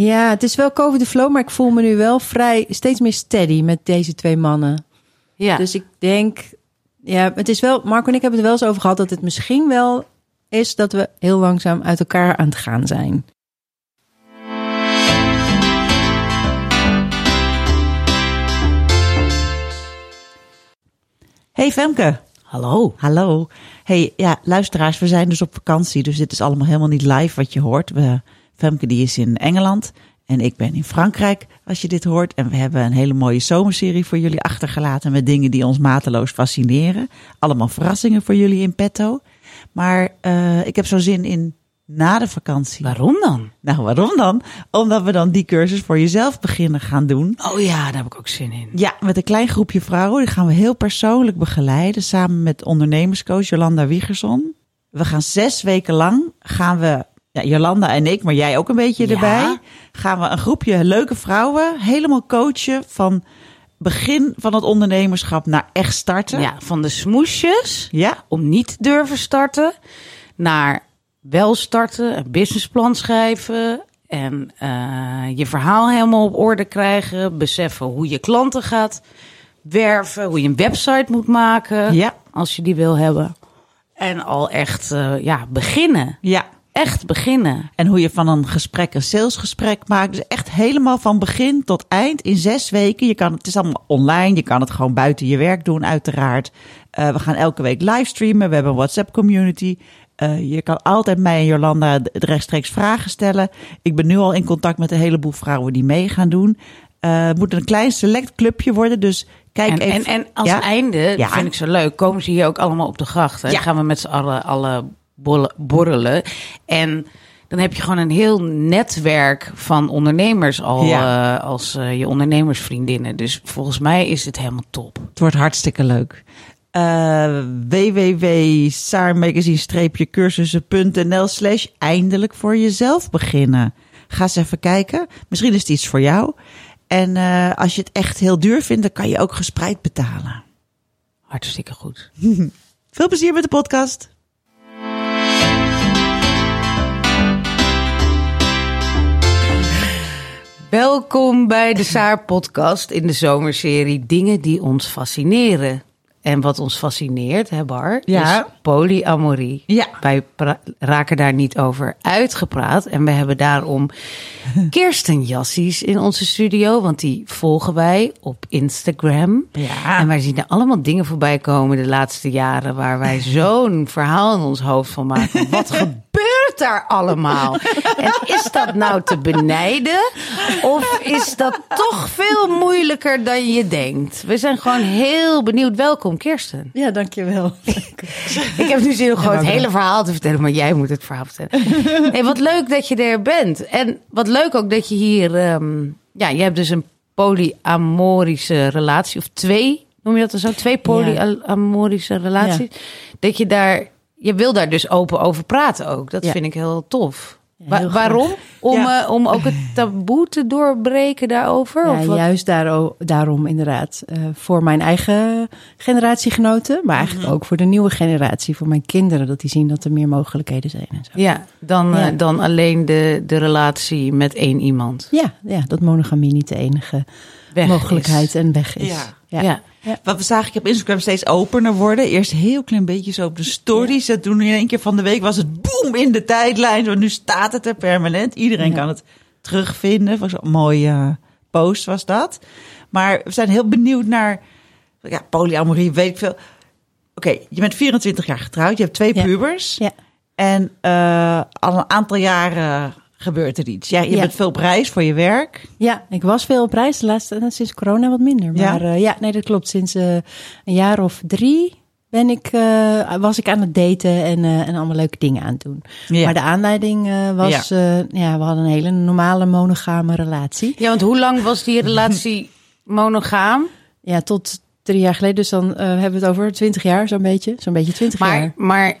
Ja, het is wel COVID de flow, maar ik voel me nu wel vrij steeds meer steady met deze twee mannen. Ja. Dus ik denk, ja, het is wel, Marco en ik hebben het er wel eens over gehad dat het misschien wel is dat we heel langzaam uit elkaar aan het gaan zijn. Hey Femke. Hallo. Hallo. Hey, ja, luisteraars, we zijn dus op vakantie, dus dit is allemaal helemaal niet live wat je hoort. We, Femke die is in Engeland en ik ben in Frankrijk, als je dit hoort. En we hebben een hele mooie zomerserie voor jullie achtergelaten met dingen die ons mateloos fascineren. Allemaal verrassingen voor jullie in petto. Maar uh, ik heb zo zin in na de vakantie. Waarom dan? Nou, waarom dan? Omdat we dan die cursus voor jezelf beginnen gaan doen. Oh ja, daar heb ik ook zin in. Ja, met een klein groepje vrouwen. Die gaan we heel persoonlijk begeleiden. Samen met ondernemerscoach Jolanda Wiegerson. We gaan zes weken lang gaan we, ja, Jolanda en ik, maar jij ook een beetje Ja. erbij. Gaan we een groepje leuke vrouwen helemaal coachen van begin van het ondernemerschap naar echt starten. Ja, van de smoesjes Ja, om niet durven starten naar wel starten, een businessplan schrijven en eh, je verhaal helemaal op orde krijgen, beseffen hoe je klanten gaat werven, hoe je een website moet maken ja, als je die wil hebben. En al echt eh, ja, beginnen. ja. Echt beginnen. En hoe je van een gesprek een salesgesprek maakt. Dus echt helemaal van begin tot eind in zes weken. Je kan, het is allemaal online. Je kan het gewoon buiten je werk doen, uiteraard. Eh, we gaan elke week livestreamen. We hebben een WhatsApp community. Eh, je kan altijd mij en Jolanda rechtstreeks vragen stellen. Ik ben nu al in contact met een heleboel vrouwen die mee gaan doen. Eh, het moet een klein select clubje worden. Dus kijk En, even. en, en als Ja? einde, Ja. vind ik zo leuk, komen ze hier ook allemaal op de gracht. Hè? Ja. Gaan we met z'n allen alle borrelen. En dan heb je gewoon een heel netwerk van ondernemers al Ja. eh, als eh, je ondernemersvriendinnen. Dus volgens mij is het helemaal top. Het wordt hartstikke leuk. Uh, www.saarmagazine-cursussen.nl slash eindelijk voor jezelf beginnen. Ga eens even kijken. Misschien is het iets voor jou. En uh, als je het echt heel duur vindt, dan kan je ook gespreid betalen. Hartstikke goed. Veel plezier met de podcast. Welkom bij de Saar podcast in de zomerserie Dingen die ons fascineren. En wat ons fascineert, hè Bar, Ja. is polyamorie. Ja. Wij raken daar niet over uitgepraat. En we hebben daarom Kirsten Jassies in onze studio. Want die volgen wij op Instagram. Ja. En wij zien er allemaal dingen voorbij komen de laatste jaren... waar wij zo'n verhaal in ons hoofd van maken. Wat gebeurt daar allemaal? En is dat nou te benijden? Of is dat toch veel moeilijker dan je denkt? We zijn gewoon heel benieuwd. Welkom, Kirsten. Ja, dankjewel. Ik heb nu zin om gewoon het hele verhaal te vertellen, maar jij moet het verhaal vertellen. Hey, wat leuk dat je er bent. En wat leuk ook dat je hier... ehm, ja, je hebt dus een polyamorische relatie. Of twee, noem je dat dan zo? Twee polyamorische relaties. Dat je daar... Je wil daar dus open over praten ook. Dat Ja. vind ik heel tof. Ja, heel waarom? Om, Ja. eh, om ook het taboe te doorbreken daarover? Ja, of wat? juist daaro- daarom inderdaad. eh, voor mijn eigen generatiegenoten, maar eigenlijk ook voor de nieuwe generatie, voor mijn kinderen, dat die zien dat er meer mogelijkheden zijn en zo. Ja, dan, eh, dan alleen de, de relatie met één iemand. Ja, ja dat monogamie niet de enige Weg mogelijkheid is. en weg is. Ja. Ja. Wat we zagen ik op Instagram steeds opener worden. Eerst heel klein beetje zo op de stories. En toen in één keer van de week was het boom in de tijdlijn. Want nu staat het er permanent. Iedereen kan het terugvinden. Was een mooie eh, post was dat. Maar we zijn heel benieuwd naar... Ja, polyamorie, weet ik veel. Oké, je bent 24 jaar getrouwd. Je hebt twee pubers. Ja. En eh, al een aantal jaren gebeurt er iets. Ja, je Ja. bent veel op reis voor je werk. Ja, ik was veel op reis. De laatste, eh, sinds corona wat minder. Maar ja, ja nee, dat klopt. Sinds eh, een jaar of drie ben ik, eh, was ik aan het daten en, eh, en allemaal leuke dingen aan het doen. Ja. Maar de aanleiding eh, was, ja. ja, we hadden een hele normale monogame relatie. Ja, want hoe lang was die relatie monogaam? Ja, tot drie jaar geleden. Dus dan hebben we het over twintig jaar, zo'n beetje. Zo'n beetje twintig jaar. Maar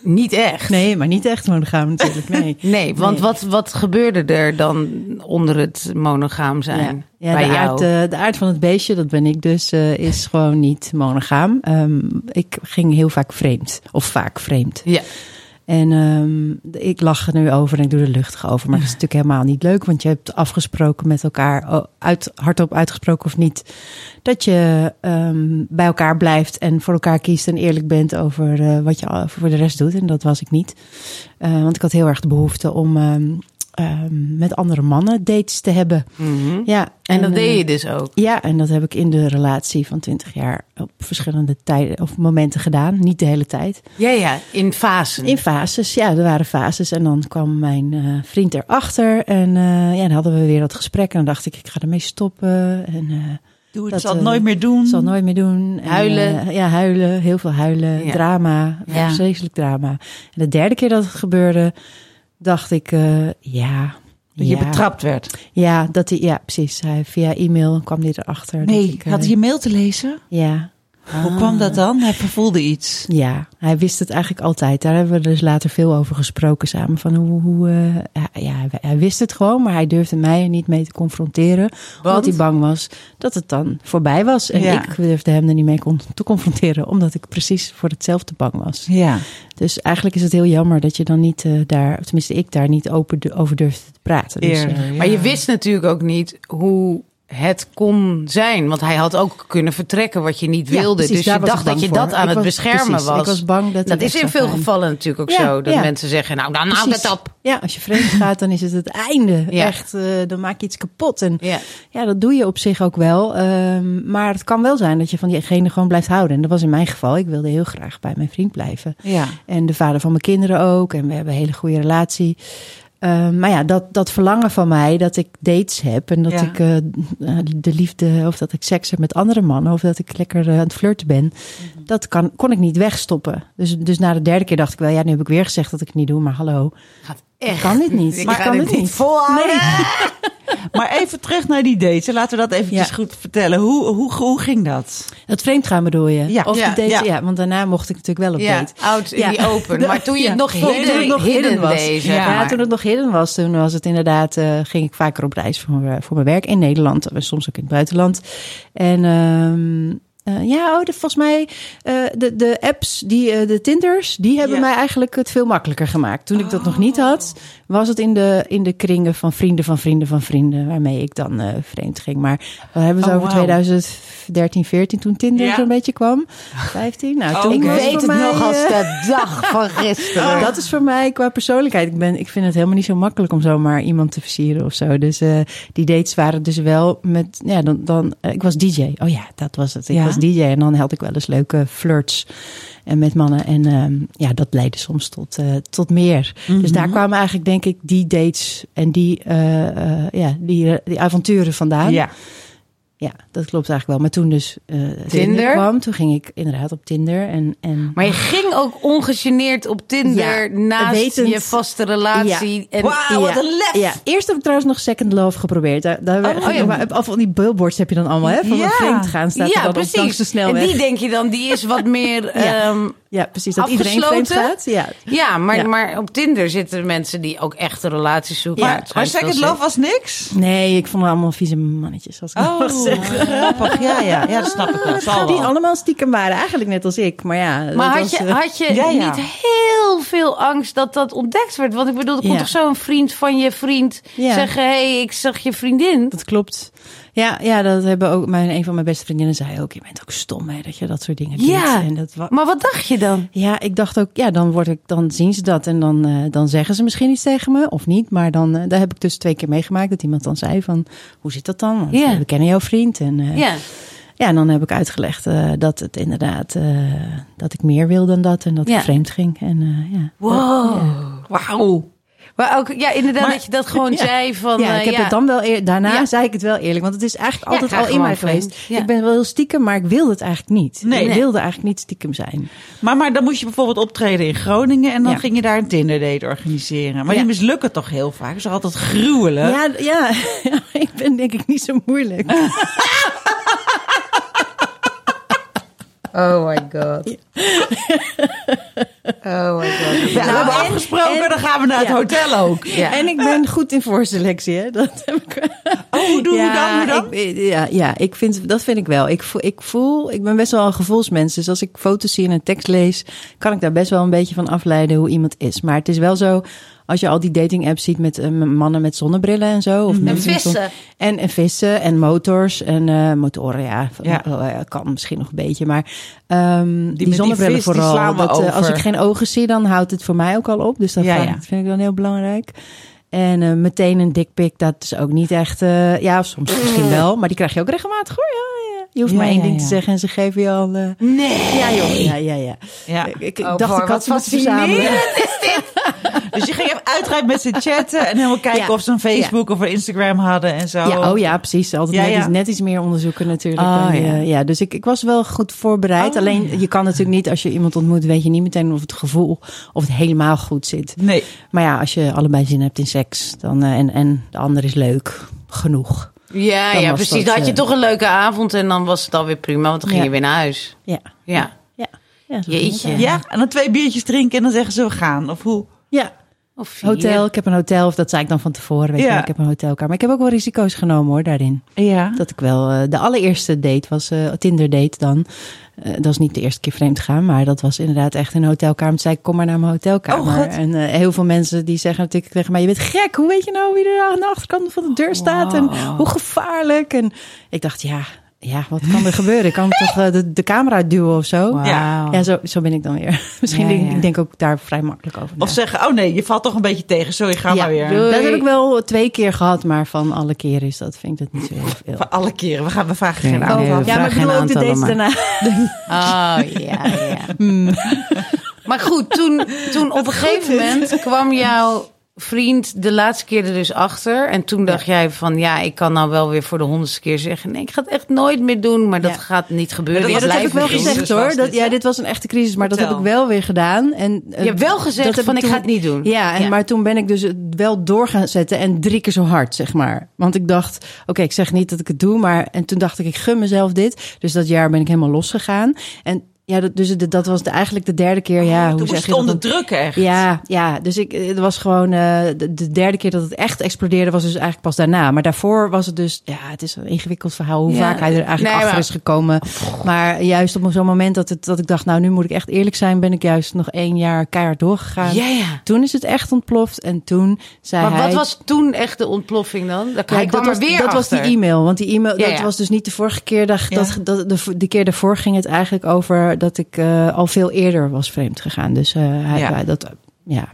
niet echt. Nee, maar niet echt monogaam natuurlijk. Nee, nee want nee. Wat, wat gebeurde er dan onder het monogaam zijn? Ja, ja de, aard, de, aard, van het beestje, dat ben ik dus, uh, is gewoon niet monogaam. Um, ik ging heel vaak vreemd, of vaak vreemd. Ja. En um, ik lach er nu over en ik doe er luchtig over. Maar dat is natuurlijk helemaal niet leuk. Want je hebt afgesproken met elkaar, uit, hardop uitgesproken of niet, dat je um, bij elkaar blijft en voor elkaar kiest en eerlijk bent over uh, wat je voor de rest doet. En dat was ik niet. Uh, want ik had heel erg de behoefte om um, um, met andere mannen dates te hebben. Mm -hmm. Ja, en, en dat uh, deed je dus ook? Ja, en dat heb ik in de relatie van 20 jaar op verschillende tijden of momenten gedaan. Niet de hele tijd. Ja, ja, in fasen. In fases, ja, er waren fases. En dan kwam mijn uh, vriend erachter. En uh, ja, dan hadden we weer dat gesprek. En dan dacht ik, ik ga ermee stoppen. En, uh, Doe het, dat, zal het nooit meer doen. Zal het nooit meer doen. Huilen. En, ja, huilen. Heel veel huilen. Ja. Drama. Ja. Vreselijk drama. En de derde keer dat het gebeurde, dacht ik, uh, ja. Dat ja. je betrapt werd. Ja, dat hij, ja, precies. Hij, via e-mail kwam hij erachter. Nee, ik, had hij je mail te lezen? Ja. Hoe kwam dat dan? Hij vervoelde iets. Ja, hij wist het eigenlijk altijd. Daar hebben we dus later veel over gesproken samen. Van hoe, hoe uh, ja, hij wist het gewoon, maar hij durfde mij er niet mee te confronteren. Want? Omdat hij bang was dat het dan voorbij was. En Ja. ik durfde hem er niet mee te confronteren, omdat ik precies voor hetzelfde bang was. Ja. Dus eigenlijk is het heel jammer dat je dan niet uh, daar, tenminste ik daar niet open de, over durfde te praten. Dus, Eerder, uh, ja. Maar je wist natuurlijk ook niet hoe het kon zijn. Want hij had ook kunnen vertrekken wat je niet Ja, wilde. precies, dus je dacht dat je dat aan Ik het was- beschermen precies, was. ik was bang dat dat is in veel gaan. gevallen natuurlijk ook Ja, zo. Dat ja. mensen zeggen, nou dan hou ik Precies. het op. Ja, als je vreemd gaat, dan is het het einde. Ja. Echt, uh, dan maak je iets kapot. En Ja. ja, dat doe je op zich ook wel. Um, maar het kan wel zijn dat je van diegene gewoon blijft houden. En dat was in mijn geval. Ik wilde heel graag bij mijn vriend blijven. Ja. En de vader van mijn kinderen ook. En we hebben een hele goede relatie. Um, maar ja, dat, dat verlangen van mij dat ik dates heb en dat Ja. ik uh, de liefde of dat ik seks heb met andere mannen of dat ik lekker uh, aan het flirten ben, dat kan, kon ik niet wegstoppen. Dus, dus na de derde keer dacht ik wel, ja, nu heb ik weer gezegd dat ik het niet doe, maar hallo, Gaat ik kan dit niet. Ik Maar kan dit het niet volhouden. Nee. Maar even terug naar die dates. Laten we dat eventjes Ja. goed vertellen. Hoe, hoe, hoe ging dat? Het vreemdgaan bedoel je? Ja. Of Ja, de date? ja. Ja. want daarna mocht ik natuurlijk wel op Ja, date. oud in Ja. die open. Maar toen je Ja. het nog Toen het hidden, nog hidden, hidden was. Ja, toen het nog hidden was, toen was het inderdaad, uh, ging ik vaker op reis voor, uh, voor mijn werk in Nederland, soms ook in het buitenland. En um, uh, ja, oh, de, volgens mij, uh, de, de apps, die, uh, de Tinders, die hebben mij eigenlijk het veel makkelijker gemaakt. Toen ik dat nog niet had, was het in de, in de kringen van vrienden van vrienden van vrienden, waarmee ik dan uh, vreemd ging. Maar we hebben het Oh, over wauw. 2013, 14, toen Tinder Ja. zo'n beetje kwam. 15, nou, Oh, toen Ik weet het mij, nog als eh, de dag van gisteren. dat is voor mij qua persoonlijkheid. Ik, ben, ik vind het helemaal niet zo makkelijk om zomaar iemand te versieren of zo. Dus uh, die dates waren dus wel met. Ja, dan, dan, uh, ik was DJ. Oh ja, dat was het. Ik Ja? was DJ en dan had ik wel eens leuke flirts en met mannen. En um, ja, dat leidde soms tot, uh, tot meer. Mm -hmm. Dus daar kwamen eigenlijk, denk ik, die dates en die, uh, ja, die, die avonturen vandaan. Ja. Ja, dat klopt eigenlijk wel. Maar toen dus uh, Tinder? Tinder kwam, toen ging ik inderdaad op Tinder. En, en... Maar je ging ook ongegeneerd op Tinder Ja, naast wetend- je vaste relatie. Ja. En Wauw, wat Ja. een lef! Ja, eerst heb ik trouwens nog Second Love geprobeerd. Daar, daar Oh, oh ja. maar Al van die billboards heb je dan allemaal, hè? Van Ja. vreemd gaan staat er ja, dan op langs de precies. En snelweg. die denk je dan, die is wat meer... Ja. Ja, precies. Dat iedereen vreemd gaat. Ja. ja, maar, Ja. maar op Tinder zitten mensen die ook echte relaties zoeken. Ja. het Maar Second wel Love was niks? Nee, ik vond het allemaal vieze mannetjes, als ik oh, mag zeggen. grappig. Ja, ja, ja, dat snap ik wel. Zal Die wel. allemaal stiekem waren, eigenlijk net als ik. Maar ja, Maar dat had je, was, eh, had je Ja, ja. niet heel veel angst dat dat ontdekt werd? Want ik bedoel, er komt Ja. toch zo'n vriend van je vriend Ja. zeggen... hé, hey, ik zag je vriendin. Dat klopt. Ja, ja, dat hebben ook mijn, een van mijn beste vriendinnen zei ook. Je bent ook stom, hè, dat je dat soort dingen doet. Ja. En dat wa- Maar wat dacht je dan? Ja, ik dacht ook, ja, dan, word ik, dan zien ze dat en dan, uh, dan zeggen ze misschien iets tegen me of niet. Maar dan, uh, daar heb ik dus twee keer meegemaakt dat iemand dan zei van, hoe zit dat dan? Want, Ja. uh, we kennen jouw vriend. En, uh, Ja. ja, en dan heb ik uitgelegd uh, dat het inderdaad, uh, dat ik meer wil dan dat en dat Ja. ik vreemd ging. En, uh, ja. Wow. Ja. Wauw. Maar ook, ja, inderdaad, Maar- dat je dat gewoon Ja. zei van... ja, eh, ik heb ja. het dan wel eer, daarna Ja. zei ik het wel eerlijk, want het is eigenlijk altijd al in mij vreemd. geweest. Ja. Ik ben wel heel stiekem, maar ik wilde het eigenlijk niet. Nee. ik Nee. wilde eigenlijk niet stiekem zijn. Maar, maar dan moest je bijvoorbeeld optreden in Groningen en dan Ja. ging je daar een Tinder date organiseren. Maar Ja. die mislukken toch heel vaak? Dat is altijd gruwelijk? Ja, ja, ja, ik ben denk ik niet zo moeilijk. Oh my god. Oh my god. Ja, we Nou, hebben en- afgesproken, en- dan gaan we naar het hotel ook. Ja. En ik ben goed in voorselectie, hè? Dat heb ik. Oh, hoe doe je dan? Hoe dan? Ik, ja, ja ik vind, dat vind ik wel. Ik voel, ik voel, ik ben best wel een gevoelsmens. Dus als ik foto's zie en een tekst lees, kan ik daar best wel een beetje van afleiden hoe iemand is. Maar het is wel zo, als je al die dating apps ziet met eh, mannen met zonnebrillen en zo. Of En mensen zon- vissen. En, en vissen en motors en eh, motoren, ja. Kan misschien nog een beetje, maar ehm, die, die zonnebrillen vis, vooral. dat, eh, als ik geen ogen zie, dan houdt het voor mij ook al op. Dus dat, Ja, ja. vind ik dan heel belangrijk. En meteen een dikpik, dat is ook niet echt... ja, soms misschien wel, maar die krijg je ook regelmatig hoor. Ja. Je hoeft Ja, maar één ja, ding ja. te zeggen en ze geven je al... eh, Nee. ja, joh. Ja, ja, ja. Ik, Oh, dacht, Boy, ik had ze verzamelen. is dit. Dus je ging even uitgebreid met ze chatten en helemaal kijken of ze een Facebook of een Instagram hadden en zo. Ja, oh ja, precies. Altijd net. Iets, net iets meer onderzoeken natuurlijk. Oh, dan ja. ja. dus ik, ik was wel goed voorbereid. Oh, Alleen je kan natuurlijk niet, als je iemand ontmoet, weet je niet meteen of het gevoel of het helemaal goed zit. Nee. Maar ja, als je allebei zin hebt in seks dan, eh, en, en de ander is leuk genoeg. Ja, Dan ja, precies. dat, Dan had je eh, toch een leuke avond en dan was het alweer prima, want dan ging Ja. je weer naar huis. Ja, Ja. ja. ja Jeetje. Ja, en dan twee biertjes drinken en dan zeggen ze we gaan. Of hoe? Ja, Of vier. hotel. Ik heb een hotel, of dat zei ik dan van tevoren. Weet je Ja. wel, ik heb een hotelkamer. Maar ik heb ook wel risico's genomen hoor, daarin. Ja. Dat ik wel, eh, de allereerste date was eh Tinder date dan. Eh, dat is niet de eerste keer vreemd gaan, maar dat was inderdaad echt in een hotelkamer. Toen zei ik, kom maar naar mijn hotelkamer. Oh, en eh, heel veel mensen die zeggen natuurlijk tegen mij, je bent gek. Hoe weet je nou wie er aan de achterkant van de deur staat? En hoe gevaarlijk? En ik dacht, ja, ja wat kan er gebeuren? Ik kan toch eh, de, de camera uitduwen of zo? Ja. Ja, zo, zo ben ik dan weer. Misschien Ja, denk ja. ik denk ook daar vrij makkelijk over. Of na. zeggen, oh nee, je valt toch een beetje tegen. Sorry, ga ja, maar weer. doei. dat heb ik wel twee keer gehad, maar van alle keren is dat, vind ik dat niet zo heel veel. Voor alle keren. We, gaan, we vragen geen aantal. we ja, maar ik bedoel geen ook de dates daarna. Oh, ja, ja. Maar goed, toen, toen op een gegeven moment kwam jouw vriend de laatste keer er dus achter. En toen dacht jij van, ja, ik kan nou wel weer voor de honderdste keer zeggen... nee, ik ga het echt nooit meer doen, maar dat Ja. gaat niet gebeuren. Maar dat heb ik wel gezegd hoor. Dat, ja, dit was een echte crisis, maar dat heb ik wel weer gedaan. En, eh, Je hebt wel gezegd dat van, ik toen- ga het niet doen. Ja, en, Ja. maar toen ben ik dus wel door gaan zetten en drie keer zo hard, zeg maar. Want ik dacht, oké, ik zeg niet dat ik het doe, maar... En toen dacht ik, ik gun mezelf dit. Dus dat jaar ben ik helemaal losgegaan. En ja, dat, dus dat was de, eigenlijk de derde keer, ja, hoe Toen zeg je dat? onder druk echt. Ja, ja, dus ik, het was gewoon eh, de, de derde keer dat het echt explodeerde, was dus eigenlijk pas daarna. Maar daarvoor was het dus, ja, het is een ingewikkeld verhaal hoe Ja. vaak hij er eigenlijk Nee, achter maar- is gekomen. Maar juist op zo'n moment dat, het, dat ik dacht, nou, nu moet ik echt eerlijk zijn, ben ik juist nog één jaar keihard doorgegaan. Ja, ja. Toen is het echt ontploft en toen zei Maar hij... wat was toen echt de ontploffing dan? Daar hij kwam dat was, weer dat was die e-mail. Want die e-mail, dat was dus niet de vorige keer. Dat, dat, dat, de, de keer daarvoor ging het eigenlijk over dat ik eh, al veel eerder was vreemd gegaan. Dus eh, hij, Ja. dat, ja.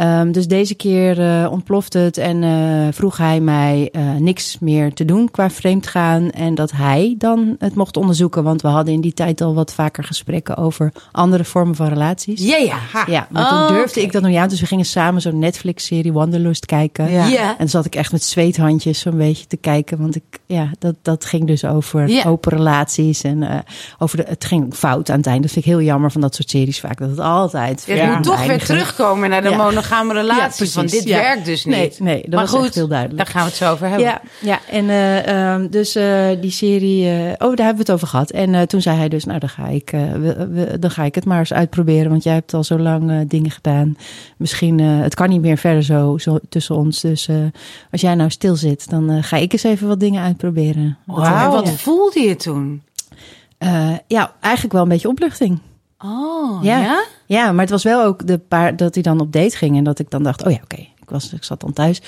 Ehm, dus deze keer eh, ontplofte het en eh, vroeg hij mij eh, niks meer te doen qua vreemdgaan. En dat hij dan het mocht onderzoeken. Want we hadden in die tijd al wat vaker gesprekken over andere vormen van relaties. Ja, ja. Ja, maar Oh, toen durfde oké. ik dat nog niet aan. Dus we gingen samen zo'n Netflix-serie Wanderlust kijken. Ja. Ja. En dan zat ik echt met zweethandjes zo'n beetje te kijken. Want ik, ja, dat, dat ging dus over Ja. open relaties. En eh, over de, het ging fout aan het eind. Dat vind ik heel jammer van dat soort series vaak. Dat het altijd Je fout moet toch weer terugkomen naar de Ja. Monogame relatie. Ja, van dit Ja. werkt dus niet. Nee, nee, dat maar was goed, echt heel duidelijk. daar gaan we het zo over hebben. Ja, ja, en eh, ehm, dus eh, die serie, eh, oh, daar hebben we het over gehad. En toen zei hij dus, nou, dan ga ik, we- we- dan ga ik het maar eens uitproberen, want jij hebt al zo lang dingen gedaan. Misschien, het kan niet meer verder zo, zo tussen ons. Dus als jij nou stil zit, dan ga ik eens even wat dingen uitproberen. Wat, Wauw. wat voelde je toen? Ja, eigenlijk wel een beetje opluchting. Oh, Ja. ja? Ja, maar het was wel ook de paar dat hij dan op date ging en dat ik dan dacht, oh ja, oké. Ik, was, ik zat dan thuis.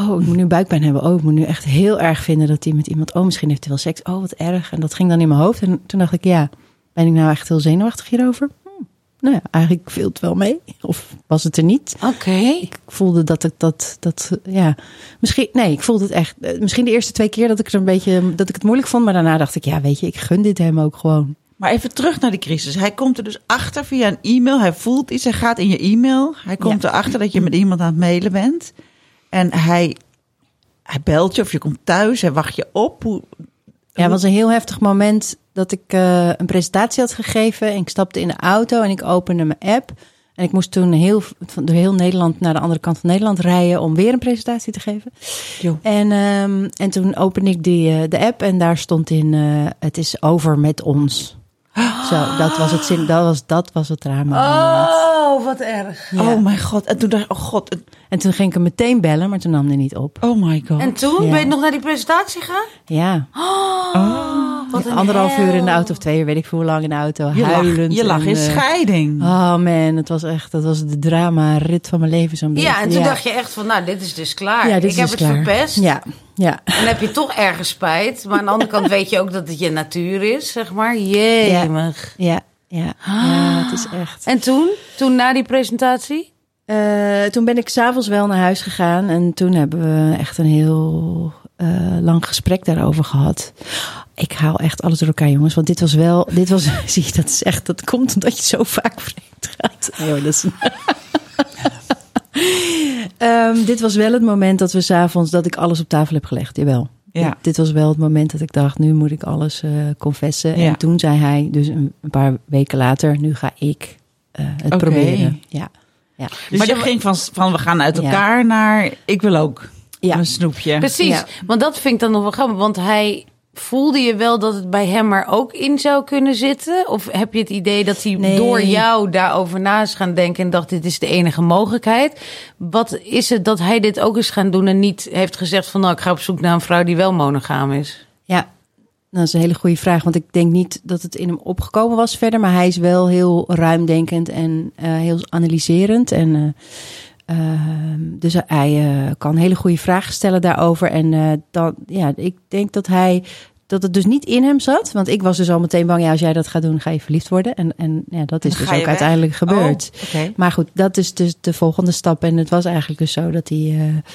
Oh, ik moet nu buikpijn hebben. Oh, ik moet nu echt heel erg vinden dat hij met iemand. Oh, misschien heeft hij wel seks. Oh, wat erg. En dat ging dan in mijn hoofd. En toen dacht ik, ja, ben ik nou echt heel zenuwachtig hierover? Hm. Nou ja, eigenlijk viel het wel mee. Of was het er niet? Oké. Ik voelde dat ik dat, dat ja, misschien, nee, ik voelde het echt. eh, Misschien de eerste twee keer dat ik er een beetje, dat ik het moeilijk vond, maar daarna dacht ik, ja, weet je, ik gun dit hem ook gewoon. Maar even terug naar de crisis. Hij komt er dus achter via een e-mail. Hij voelt iets. Hij gaat in je e-mail. Hij komt erachter dat je met iemand aan het mailen bent. En hij, hij belt je of je komt thuis. Hij wacht je op. Hoe, Ja, het was een heel heftig moment dat ik eh, een presentatie had gegeven. En ik stapte in de auto en ik opende mijn app. En ik moest toen heel, door heel Nederland naar de andere kant van Nederland rijden om weer een presentatie te geven. Jo. En, ehm, en toen opende ik die, eh, de app en daar stond in: eh, Het is over met ons. Zo, dat was het zin, dat was, dat was het drama. Oh, wat erg. Ja. Oh mijn god. En toen dacht ik, oh god. En toen ging ik hem meteen bellen, maar toen nam hij niet op. Oh my god. En toen? Ja. Ben je nog naar die presentatie gegaan? Ja, Wat anderhalf uur in de auto of twee uur, weet ik veel hoe lang in de auto. je lag, huilend. je lag en, in eh, scheiding. Oh man, het was echt, dat was de drama-rit van mijn leven zo'n beetje. Ja, en toen dacht je echt van, nou, dit is dus klaar. Ja, dit ik heb dus het klaar. verpest. Ja, ja. En dan heb je toch ergens spijt. Maar aan de andere kant weet je ook dat het je natuur is, zeg maar. Jemig. Ja, ja, ja, het is echt. En toen? Toen na die presentatie? Eh, toen ben ik s'avonds wel naar huis gegaan en toen hebben we echt een heel eh, lang gesprek daarover gehad. Ik haal echt alles door elkaar, jongens, want dit was wel, dit was, zie je, dat is echt, dat komt omdat je zo vaak vreemd gaat. Nee, hoor, dat is... Ehm, dit was wel het moment dat we s'avonds, dat ik alles op tafel heb gelegd, jawel. Ja. Dit, dit was wel het moment dat ik dacht, nu moet ik alles eh confessen. Ja. En toen zei hij, dus een, een paar weken later, nu ga ik eh, het proberen. Ja. Ja. Dus Maar je de- ging van, van we gaan uit Ja. elkaar naar ik wil ook Ja. een snoepje. Precies. Ja. Want dat vind ik dan nog wel grappig. Want hij... Voelde je wel dat het bij hem er ook in zou kunnen zitten? Of heb je het idee dat hij Nee. door jou daarover na is gaan denken en dacht: dit is de enige mogelijkheid? Wat is het dat hij dit ook is gaan doen en niet heeft gezegd: van nou, ik ga op zoek naar een vrouw die wel monogaam is? Ja, dat is een hele goede vraag. Want ik denk niet dat het in hem opgekomen was verder. Maar hij is wel heel ruimdenkend en eh, heel analyserend. En, eh, ehm, dus hij eh, kan hele goede vragen stellen daarover. En eh, dan, ja, ik denk dat hij. Dat het dus niet in hem zat. Want ik was dus al meteen bang. Ja, als jij dat gaat doen, ga je verliefd worden. En, en ja, dat is dus ook weg. uiteindelijk gebeurd. Oh, oké. Maar goed, dat is dus de volgende stap. En het was eigenlijk dus zo dat hij. eh,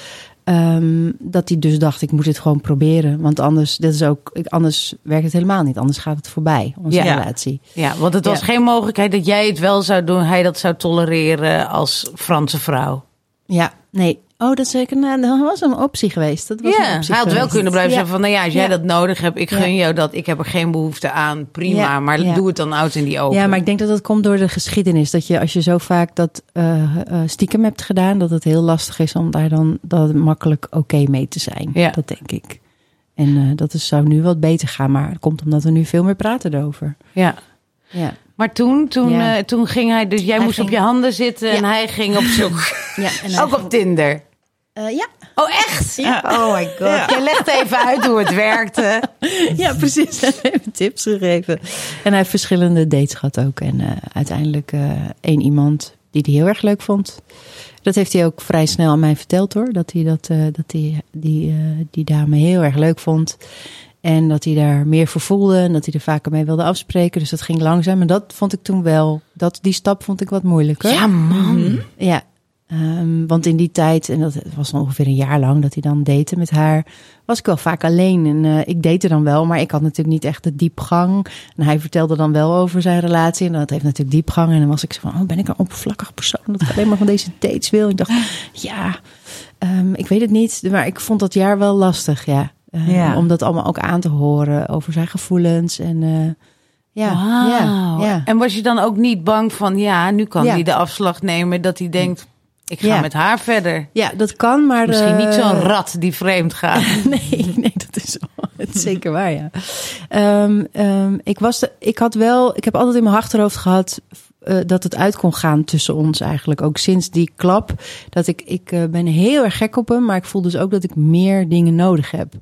ehm, dat hij dus dacht, ik moet het gewoon proberen. Want anders, dit is ook, ik- anders werkt het helemaal niet. Anders gaat het voorbij, onze Ja. relatie. Ja, want het was Ja. geen mogelijkheid dat jij het wel zou doen, hij dat zou tolereren als Franse vrouw. Ja, nee. Oh, dat, is zeker, nou, dat was een optie geweest. Dat was een Ja, optie hij had wel kunnen blijven Ja. zeggen van, nou ja, als jij Ja. dat nodig hebt, ik gun jou dat, ik heb er geen behoefte aan, prima, maar doe het dan out in die open. Ja, maar ik denk dat dat komt door de geschiedenis. Dat je als je zo vaak dat eh, eh, stiekem hebt gedaan, dat het heel lastig is om daar dan dat makkelijk oké mee te zijn. Ja. Dat denk ik. En eh, dat is, zou nu wat beter gaan, maar het komt omdat we nu veel meer praten erover. Ja. Ja. Maar toen, toen, Ja. eh, toen ging hij, dus jij Hij moest ging- op je handen zitten en hij ging op zoek. ja en Ook op Tinder. Eh, ja. Oh, echt? Ja. Oh my god. Jij legt even uit hoe het werkte. Ja, precies. Hij heeft tips gegeven. En hij heeft verschillende dates gehad ook. En eh, uiteindelijk eh één iemand die hij heel erg leuk vond. Dat heeft hij ook vrij snel aan mij verteld hoor. Dat hij dat, dat hij die, die dame heel erg leuk vond. En dat hij daar meer voor voelde. En dat hij er vaker mee wilde afspreken. Dus dat ging langzaam. En dat vond ik toen wel. Dat, die stap vond ik wat moeilijker. Ja, man. Ja, ehm, want in die tijd, en dat was ongeveer een jaar lang dat hij dan date met haar, was ik wel vaak alleen. En eh, ik date dan wel, maar ik had natuurlijk niet echt de diepgang. En hij vertelde dan wel over zijn relatie. En dat heeft natuurlijk diepgang. En dan was ik zo van, oh, ben ik een oppervlakkig persoon dat ik alleen maar van deze dates wil? Ik dacht, ja, ehm, ik weet het niet. Maar ik vond dat jaar wel lastig, ja. Ehm, Ja. Om dat allemaal ook aan te horen over zijn gevoelens. En eh, ja, ja. En was je dan ook niet bang van, ja, nu kan hij de afslag nemen dat hij denkt, ik ga met haar verder. Ja, dat kan, maar... Misschien niet eh, zo'n rat die vreemd gaat. Nee, nee, dat is, zeker waar, ja. Ehm, ehm, ik, was de, ik had wel, ik heb altijd in mijn achterhoofd gehad eh, dat het uit kon gaan tussen ons eigenlijk. Ook sinds die klap. Dat ik, ik eh, ben heel erg gek op hem, maar ik voel dus ook dat ik meer dingen nodig heb.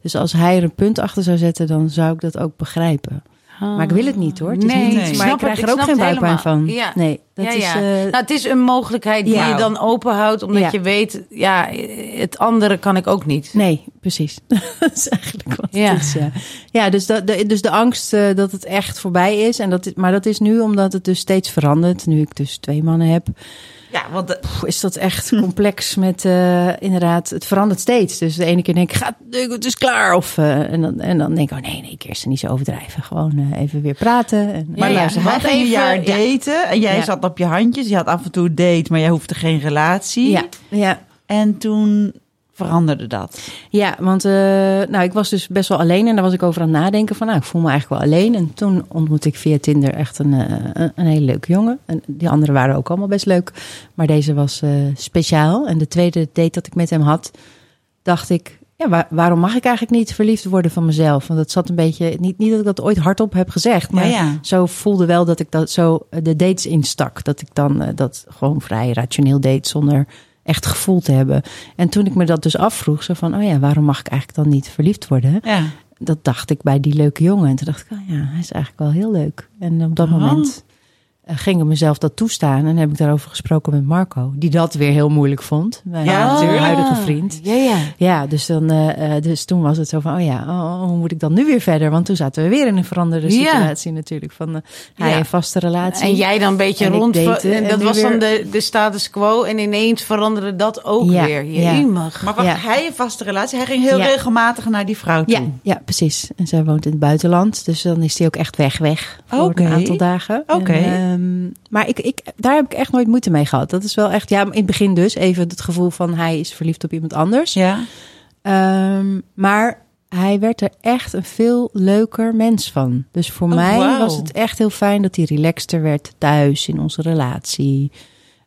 Dus als hij er een punt achter zou zetten, dan zou ik dat ook begrijpen. Maar ik wil het niet hoor. Het is Nee, niet, maar ik krijg er ook geen buikpijn van. Ja. Nee, dat ja, is. ja. eh, nou, het is een mogelijkheid die je dan openhoudt, omdat je weet, ja, het andere kan ik ook niet. Nee, precies. dat is eigenlijk wat Ja. het is. Ja, ja dus, de, de, dus de angst eh, dat het echt voorbij is. En dat, is- maar dat is nu omdat het dus steeds verandert. Nu ik dus twee mannen heb. Ja, want de- Pff, is dat echt complex met eh, inderdaad, het verandert steeds. Dus de ene keer denk ik, gaat, het is klaar. Of, eh, en, dan, en dan denk ik, oh nee, nee, Kirsten, niet zo overdrijven. Gewoon eh, even weer praten. En, Maar Ja, ja. luister, hij Wat ging een even- jaar ja. daten en jij zat op je handjes. Je had af en toe een date, maar jij hoefde geen relatie. ja, ja, En toen veranderde dat. ja, want eh, nou, ik was dus best wel alleen en daar was ik over aan het nadenken van, nou, ik voel me eigenlijk wel alleen. En toen ontmoette ik via Tinder echt een, eh, een, hele leuke jongen. En die anderen waren ook allemaal best leuk, maar deze was eh, speciaal. En de tweede date dat ik met hem had, dacht ik, ja, waar- waarom mag ik eigenlijk niet verliefd worden van mezelf? Want het zat een beetje, niet, niet dat ik dat ooit hardop heb gezegd, maar Ja, ja. zo voelde wel dat ik dat zo de dates instak. Dat ik dan dat gewoon vrij rationeel deed zonder echt gevoel te hebben. En toen ik me dat dus afvroeg, zo van, oh ja, waarom mag ik eigenlijk dan niet verliefd worden? Ja. Dat dacht ik bij die leuke jongen. En toen dacht ik, oh ja, hij is eigenlijk wel heel leuk. En op dat Oh. moment ging ik mezelf dat toestaan. En heb ik daarover gesproken met Marco, die dat weer heel moeilijk vond. Mijn Ja, natuurlijk. huidige vriend. Ja, ja. Ja, dus, dan, eh, eh, dus toen was het zo van, oh ja, oh, hoe moet ik dan nu weer verder? Want toen zaten we weer in een veranderde Ja. situatie natuurlijk. Van eh, hij Ja. een vaste relatie. En jij dan een beetje En rond. daten En en dat was dan de, de status quo. En ineens veranderde dat ook Ja, weer. ja. Jemig. Maar wacht, Ja. hij een vaste relatie. Hij ging heel Ja. regelmatig naar die vrouw toe. ja, ja, precies. En zij woont in het buitenland. Dus dan is hij ook echt weg, weg. Voor een aantal dagen. Oké. En, ehm, maar ik, ik, daar heb ik echt nooit moeite mee gehad. Dat is wel echt, ja, in het begin dus even het gevoel van hij is verliefd op iemand anders. Ja. Ehm, maar hij werd er echt een veel leuker mens van. Dus voor Oh, mij was het echt heel fijn dat hij relaxter werd thuis in onze relatie.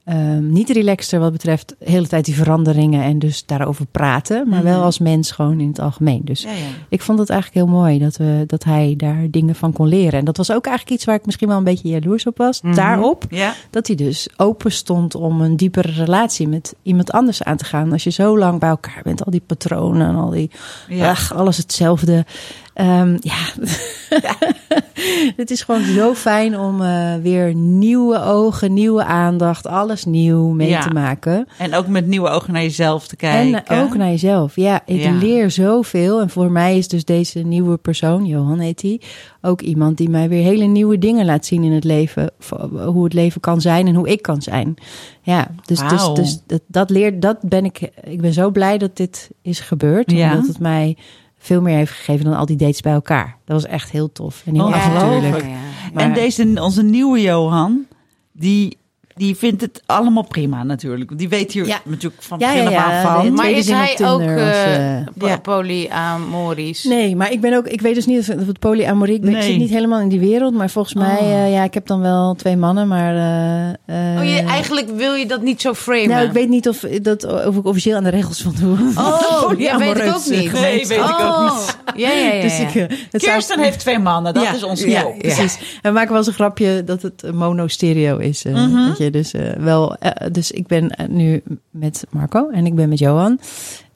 Ehm, niet relaxter wat betreft de hele tijd die veranderingen en dus daarover praten. Maar wel Mhm. als mens gewoon in het algemeen. Dus Ja, ja. ik vond het eigenlijk heel mooi dat, we, dat hij daar dingen van kon leren. En dat was ook eigenlijk iets waar ik misschien wel een beetje jaloers op was. Mhm. Daarop Ja. dat hij dus open stond om een diepere relatie met iemand anders aan te gaan. Als je zo lang bij elkaar bent, al die patronen en al die, Ja. ach, alles hetzelfde. Ehm, ja, het is gewoon zo fijn om eh, weer nieuwe ogen, nieuwe aandacht, alles nieuw mee Ja. te maken. En ook met nieuwe ogen naar jezelf te kijken. En eh, ook naar jezelf. Ja, ik Ja. leer zoveel. En voor mij is dus deze nieuwe persoon, Johan heet hij, ook iemand die mij weer hele nieuwe dingen laat zien in het leven. Hoe het leven kan zijn en hoe ik kan zijn. Ja, dus, dus, dus dat, dat leert, dat ben ik. Ik ben zo blij dat dit is gebeurd. Ja. Omdat het mij veel meer heeft gegeven dan al die dates bij elkaar. Dat was echt heel tof en heel Oh, avontuurlijk. Ja. Maar- En deze, onze nieuwe Johan, die, die vindt het allemaal prima natuurlijk. Die weet hier Ja. natuurlijk van Ja, begin ja, af ja, aan van. Maar is hij Tinder ook ja. polyamorisch? Nee, maar ik ben ook. Ik weet dus niet of, of het polyamorie. Ik, ben- ik Nee. zit niet helemaal in die wereld, maar volgens mij, Oh. eh, ja, ik heb dan wel twee mannen, maar. eh, eh, Oh, je, eigenlijk wil je dat niet zo framen? Nou, ik weet niet of, dat, of ik officieel aan de regels van doe. Oh, ja, weet ik ook niet. Nee, weet ik ook Oh, niet. Ja, ja, ja. Dus ja. ik, het zou- Kirsten heeft twee mannen, dat Ja, is ons ja, precies. En we maken wel eens een grapje dat het mono-stereo is. eh, Mhm. dat je dus eh, wel. eh, dus ik ben eh, nu met Marco en ik ben met Johan.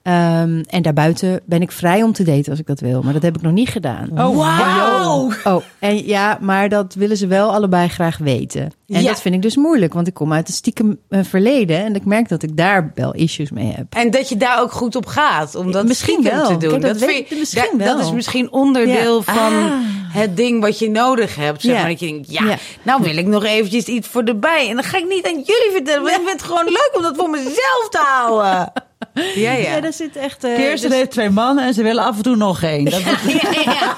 Ehm, en daarbuiten ben ik vrij om te daten als ik dat wil. Maar dat heb ik nog niet gedaan. Oh, wauw. Oh, en ja, maar dat willen ze wel allebei graag weten. En Ja. dat vind ik dus moeilijk, want ik kom uit een stiekem eh, verleden. En ik merk dat ik daar wel issues mee heb. En dat je daar ook goed op gaat, om dat Misschien wel. te doen. Kijk, dat weet vind ik misschien dat, wel. dat is misschien onderdeel Ja. van Ah. het ding wat je nodig hebt. Zeg Ja. maar dat je denkt, ja, Ja. nou wil ik nog eventjes iets voor de bij. En dan ga ik niet aan jullie vertellen, want ik vind het gewoon leuk om dat voor mezelf te houden. Ja, ja. Ja, daar zit echt. eh, Kirsten dus- heeft twee mannen en ze willen af en toe nog één. Dat, Ja, ja.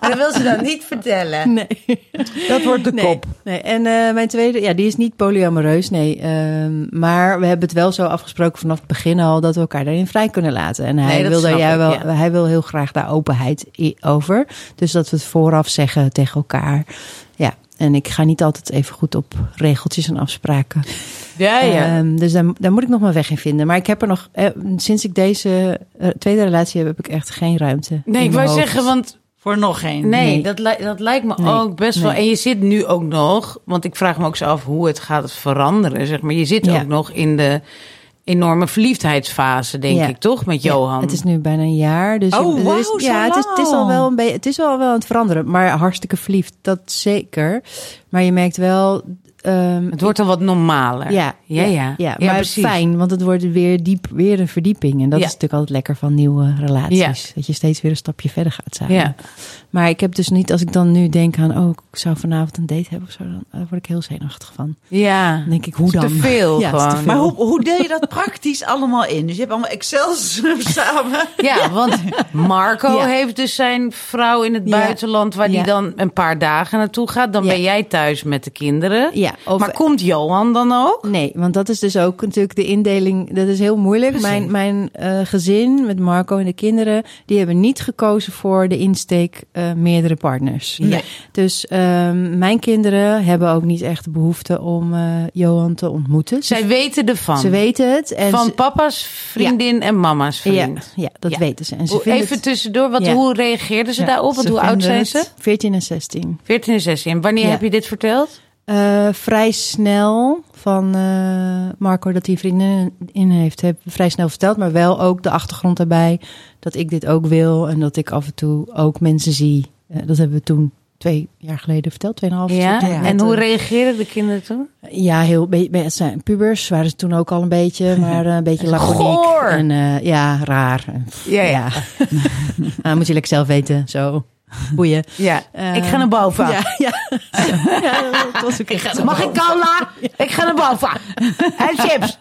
Maar dat wil ze dan niet vertellen. Nee. dat wordt de Nee, kop. nee. En eh, mijn tweede, ja, die is niet polyamoreus, nee. Ehm, maar we hebben het wel zo afgesproken vanaf het begin al dat we elkaar daarin vrij kunnen laten. En hij Nee, wil daar jij ik, wel, ja. hij wil heel graag daar openheid over. Dus dat we het vooraf zeggen tegen elkaar. Ja. En ik ga niet altijd even goed op regeltjes en afspraken. Ja, ja. Ehm, dus daar, daar moet ik nog mijn weg in vinden. Maar ik heb er nog, eh, sinds ik deze eh, tweede relatie heb, heb ik echt geen ruimte. nee, ik wou hoofd. zeggen, want Voor nog één. Nee, Nee. Dat, li- dat lijkt me Nee. ook best wel. En je zit nu ook nog, want ik vraag me ook zo af hoe het gaat veranderen. Zeg maar. Je zit Ja. ook nog in de enorme verliefdheidsfase, denk Ja. ik, toch? Met Ja, Johan. het is nu bijna een jaar. Dus Oh, is, zo ja, het is, het is al wel een beetje, het is al wel aan het veranderen. Maar hartstikke verliefd, dat zeker. Maar je merkt wel, ehm, Het wordt dan wat normaler. ja, ja, ja. ja, maar precies. fijn, want het wordt weer diep, weer een verdieping. En dat Ja. is natuurlijk altijd lekker van nieuwe relaties. Dat je steeds weer een stapje verder gaat samen. Ja. Maar ik heb dus niet, als ik dan nu denk aan, oh, ik zou vanavond een date hebben of zo, dan eh, word ik heel zenuwachtig van. Ja. Dan denk ik, hoe Te dan? veel Ja, te gewoon. veel. Maar hoe, hoe deel je dat praktisch allemaal in? Dus je hebt allemaal Excels samen. Ja, want Marco Ja. heeft dus zijn vrouw in het Ja. buitenland... waar Ja. die dan een paar dagen naartoe gaat. Dan Ja. ben jij thuis met de kinderen. Ja, Maar komt Johan dan ook? Nee, want dat is dus ook natuurlijk de indeling. Dat is heel moeilijk. Mijn, mijn eh, gezin met Marco en de kinderen, die hebben niet gekozen voor de insteek eh, meerdere partners. Nee. Dus ehm, mijn kinderen hebben ook niet echt de behoefte om eh, Johan te ontmoeten. Zij weten ervan. ze weten het. En van ze- papa's vriendin en mama's vriend. ja, dat Ja. weten ze. En ze Even het- tussendoor, wat, hoe reageerden ze daarop? Want ze hoe oud zijn ze? 14 en 16. 14 en 16. En wanneer heb je dit verteld? Eh, vrij snel van eh, Marco dat hij vrienden in heeft, heb vrij snel verteld, maar wel ook de achtergrond daarbij dat ik dit ook wil en dat ik af en toe ook mensen zie. Eh, dat hebben we toen twee jaar geleden verteld, tweeënhalf. Ja. jaar. Ja. En hoe reageerden de kinderen toen? Ja, heel het zijn pubers waren ze toen ook al een beetje, maar een beetje laconiek en ja, raar. Ja, ja. Nou, moet je lekker zelf weten, zo. Boeien. Ja. Eh, ik ga naar boven. Ja, ja. ja dat was ook echt zo. Mag ik cola? Ik ga naar boven. En chips.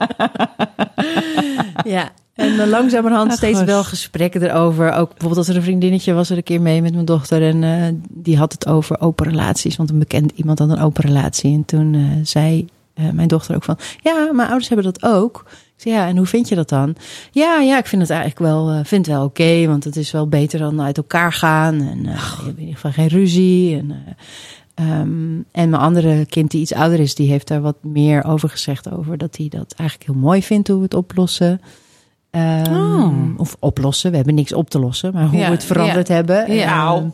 Ja, en dan langzamerhand Ach, steeds wel gesprekken erover. Ook bijvoorbeeld als er een vriendinnetje was er een keer mee met mijn dochter. En eh, die had het over open relaties. Want een bekend iemand had een open relatie. En toen eh, zei eh, mijn dochter ook van... Ja, mijn ouders hebben dat ook. Zei, ja, en hoe vind je dat dan? Ja, ja, ik vind het eigenlijk wel, eh, vind wel oké. want het is wel beter dan uit elkaar gaan. En eh, je hebt in ieder geval geen ruzie. En, eh, ehm, en mijn andere kind die iets ouder is... die heeft daar wat meer over gezegd. Over dat hij dat eigenlijk heel mooi vindt hoe we het oplossen. Ehm, Oh. Of oplossen. We hebben niks op te lossen, maar hoe Ja, we het veranderd ja. hebben. Ja. Ehm,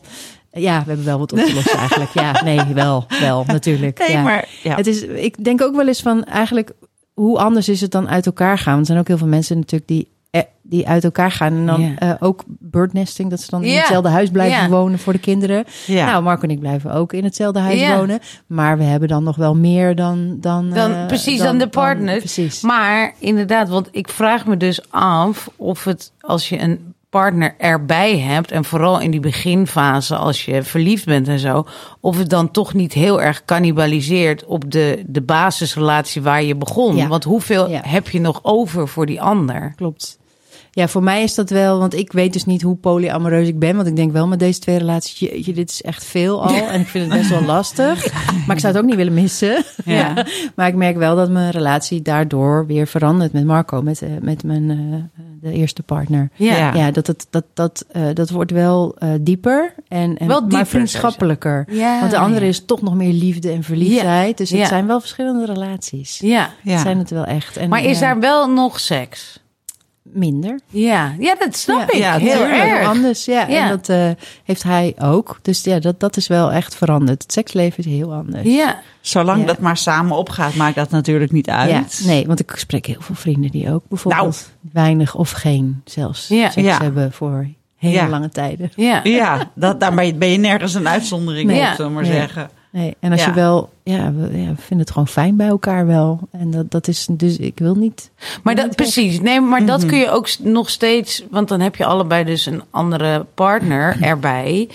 ja, we hebben wel wat op te lossen eigenlijk. Ja, nee, wel, wel, natuurlijk. Nee, ja. maar ja. Het is, ik denk ook wel eens van eigenlijk, hoe anders is het dan uit elkaar gaan? Want er zijn ook heel veel mensen natuurlijk die, eh, die uit elkaar gaan. En dan Ja. eh, ook birdnesting, dat ze dan in hetzelfde huis blijven wonen voor de kinderen. Nou, Marco en ik blijven ook in hetzelfde huis wonen. Maar we hebben dan nog wel meer dan... Dan, Dan, eh, precies, dan, de partner. precies. Maar inderdaad, want ik vraag me dus af of het als je een partner erbij hebt en vooral in die beginfase als je verliefd bent en zo, of het dan toch niet heel erg cannibaliseert op de, de basisrelatie waar je begon. Ja. Want hoeveel Ja. heb je nog over voor die ander? Klopt. Ja, voor mij is dat wel, want ik weet dus niet hoe polyamoreus ik ben. Want ik denk wel met deze twee relaties, jeetje, dit is echt veel al. En ik vind het best wel lastig. Maar ik zou het ook niet willen missen. Ja. Ja. Maar ik merk wel dat mijn relatie daardoor weer verandert met Marco, met, eh, met mijn eh, de eerste partner. Ja. Ja. Dat, het, dat, dat, eh, dat wordt wel dieper en, en Wel dieper, maar vriendschappelijker. Ja, Want de andere ja. is toch nog meer liefde en verliefdheid. Dus het zijn wel verschillende relaties. Ja. Ja. Zijn het wel echt. En, Maar is daar wel nog seks? Minder? Ja, ja dat snap Ja, ik. ja, heel erg. anders. Ja, Ja. en dat eh, heeft hij ook. Dus ja, dat, dat is wel echt veranderd. Het seksleven is heel anders. Ja, Zolang Ja. dat maar samen opgaat, maakt dat natuurlijk niet uit. Ja, nee, want ik spreek heel veel vrienden die ook bijvoorbeeld weinig of geen zelfs Ja. seks Ja. hebben voor hele Ja. lange tijden. ja. Ja, dat, daar ben je, ben je nergens een uitzondering Nee. op, zullen we maar Nee. zeggen. Nee, en als Ja. je wel, ja we, ja, vinden het gewoon fijn bij elkaar wel. En dat, dat is dus, ik wil niet. Maar dat, niet precies, nee, maar dat Mhm. kun je ook nog steeds, want dan heb je allebei dus een andere partner erbij.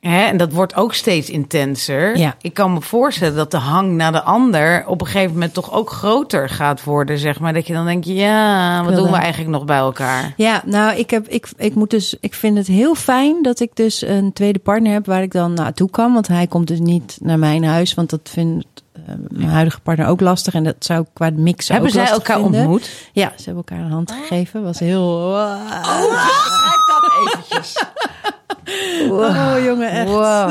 Hè, en dat wordt ook steeds intenser. Ja. Ik kan me voorstellen dat de hang naar de ander op een gegeven moment toch ook groter gaat worden, zeg maar. Dat je dan denkt, ja, wat doen we eigenlijk nog bij elkaar? Ja, nou, ik, heb, ik, ik, moet dus, ik vind het heel fijn dat ik dus een tweede partner heb waar ik dan naartoe kan. Want hij komt dus niet naar mijn huis, want dat vindt eh, mijn huidige partner ook lastig. En dat zou ik qua mix Hebben zij elkaar vinden. ontmoet? Ja, ze hebben elkaar een hand gegeven. Was heel... Schrijf dat eventjes. Oh, jongen, echt. Wow.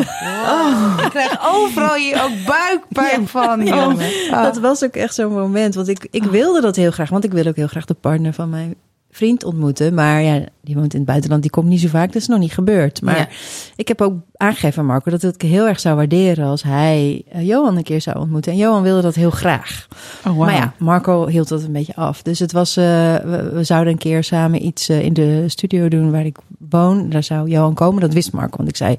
Ik krijg overal hier ook buikpijn van, jongen. Oh. Dat was ook echt zo'n moment. Want ik, ik wilde dat heel graag. Want ik wil ook heel graag de partner van mijn vriend ontmoeten. Maar ja, die woont in het buitenland. Die komt niet zo vaak. Dat is nog niet gebeurd. Maar Ja. ik heb ook aangegeven aan Marco dat ik heel erg zou waarderen als hij eh, Johan een keer zou ontmoeten. En Johan wilde dat heel graag. Oh, Maar ja, Marco hield dat een beetje af. Dus het was, eh, we, we zouden een keer samen iets eh, in de studio doen waar ik woon, daar zou Johan komen. Dat wist Marco, want ik zei,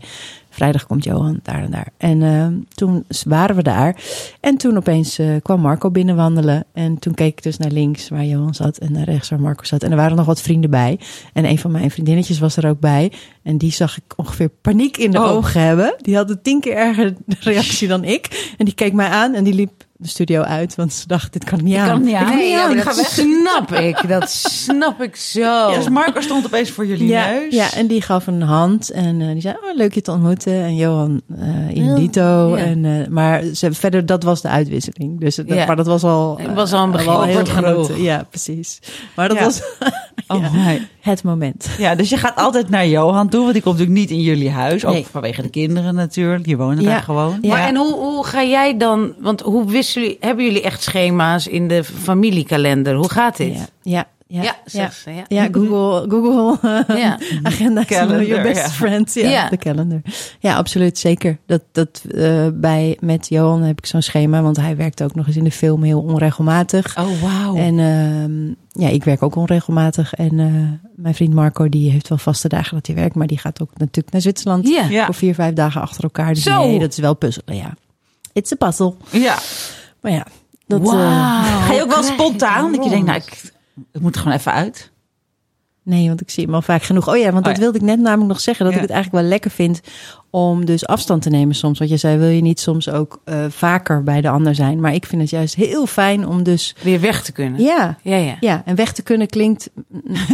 vrijdag komt Johan daar en daar. En uh, toen waren we daar. En toen opeens uh, kwam Marco binnenwandelen. En toen keek ik dus naar links waar Johan zat en naar rechts waar Marco zat. En er waren nog wat vrienden bij. En een van mijn vriendinnetjes was er ook bij. En die zag ik ongeveer paniek in de oh. ogen hebben. Die had een tien keer erger reactie dan ik. En die keek mij aan en die liep de studio uit, want ze dacht, dit kan niet aan. Kan niet aan. Nee, ja, dat snap ik. Dat snap ik zo. Ja, dus Marco stond opeens voor jullie ja, neus. Ja, en die gaf een hand en uh, die zei, oh, leuk je te ontmoeten. En Johan uh, in dito. Ja. En, uh, maar ze, verder, dat was de uitwisseling. Dus dat, ja. maar dat was al... Het was al een begin. Al heel groot. Ja, precies. Maar dat was oh, nee. het moment. Ja, dus je gaat altijd naar Johan toe, want die komt natuurlijk niet in jullie huis. Ook nee. vanwege de kinderen natuurlijk. Die wonen daar gewoon. Maar en hoe, hoe ga jij dan, want hoe wisten jullie, hebben jullie echt schema's in de familiekalender? Hoe gaat dit? Ja, ja. Ja, ja, ja. Ze, ja. ja, Google, Google uh, ja. agenda, calendar, your best ja. friend, ja, Ja. de calendar. Ja, absoluut, zeker. Dat, dat uh, bij met Johan heb ik zo'n schema, want hij werkt ook nog eens in de film heel onregelmatig. Oh, wauw. En uh, ja, ik werk ook onregelmatig. En uh, mijn vriend Marco, die heeft wel vaste dagen dat hij werkt, maar die gaat ook natuurlijk naar Zwitserland Ja. Ja. voor vier, vijf dagen achter elkaar. Dus Zo. nee, dat is wel puzzelen, ja. It's a puzzle. Ja. Maar ja, dat... Eh, Ga je ook wel spontaan? Dat je denkt, nou, ik, ik moet er gewoon even uit. Nee, want ik zie hem al vaak genoeg. Oh ja, want dat ja. wilde ik net namelijk nog zeggen. Dat Ja. ik het eigenlijk wel lekker vind om dus afstand te nemen soms. Want je zei, wil je niet soms ook uh, vaker bij de ander zijn? Maar ik vind het juist heel fijn om dus... Weer weg te kunnen. Ja, Ja, ja. ja en weg te kunnen klinkt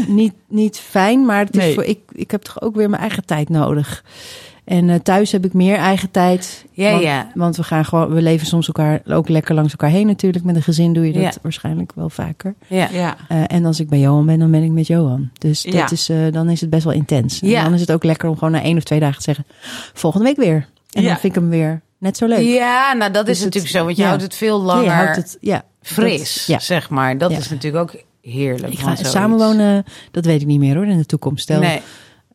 niet, niet fijn. Maar het is Nee. voor, ik, ik heb toch ook weer mijn eigen tijd nodig. En uh, thuis heb ik meer eigen tijd. Ja, want, ja. Want we gaan gewoon, we leven soms elkaar ook lekker langs elkaar heen natuurlijk. Met een gezin doe je dat Ja. waarschijnlijk wel vaker. ja. Ja. Uh, en als ik bij Johan ben, dan ben ik met Johan. Dus dat Ja. is, uh, dan is het best wel intens. En Ja. dan is het ook lekker om gewoon na één of twee dagen te zeggen... volgende week weer. En Ja. dan vind ik hem weer net zo leuk. Ja, nou dat Dus is het- natuurlijk zo, want je ja. houdt het veel Ja, langer je houdt het, ja, fris, dat- ja. zeg maar. Dat Ja. is natuurlijk ook heerlijk. Ik ga samenwonen, dat weet ik niet meer hoor, in de toekomst. Stel, Nee.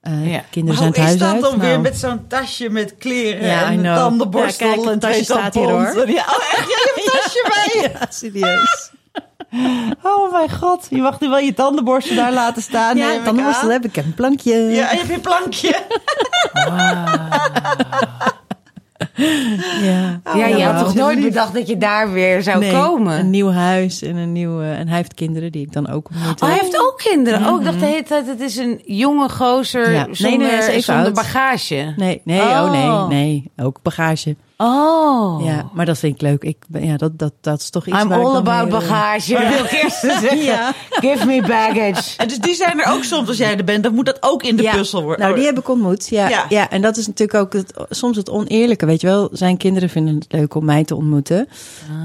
Uh, Ja. kinderen Maar zijn hoe het is dat dan weer nou, met zo'n tasje met kleren Ja, en een tandenborstel Ja, kijk, het en tasje staat hier, hoor. Ja, oh echt? Je hebt een tasje bij je? Ja, serieus. Oh mijn god, je mag nu wel je tandenborstel daar laten staan. ja, aan. dat heb ik een plankje. Ja, en je je plankje. ja. Ja, je Ja, had toch nooit bedacht dat je daar weer zou Nee, komen? Een nieuw huis en een nieuw... En hij heeft kinderen die ik dan ook ontmoet. Oh, hij heeft ook kinderen. Oh, ik dacht de hele tijd, het is een jonge gozer Ja. Nee, zonder, nee, hij is even zonder oud. bagage. Nee, nee, oh. Oh. nee, nee. Ook bagage. Oh. Ja, maar dat vind ik leuk. Ik, ben- ja, dat, dat, dat is toch iets I'm waar all about weer, eh, bagage. Wil ik eerst zeggen. Ja. Give me baggage. En dus die zijn er ook soms als jij er bent. Dan moet dat ook in de ja. puzzel worden. Nou, die heb ik ontmoet. Ja, Ja. ja. en dat is natuurlijk ook het, soms het oneerlijke. Weet je wel, zijn kinderen vinden het leuk om mij te ontmoeten.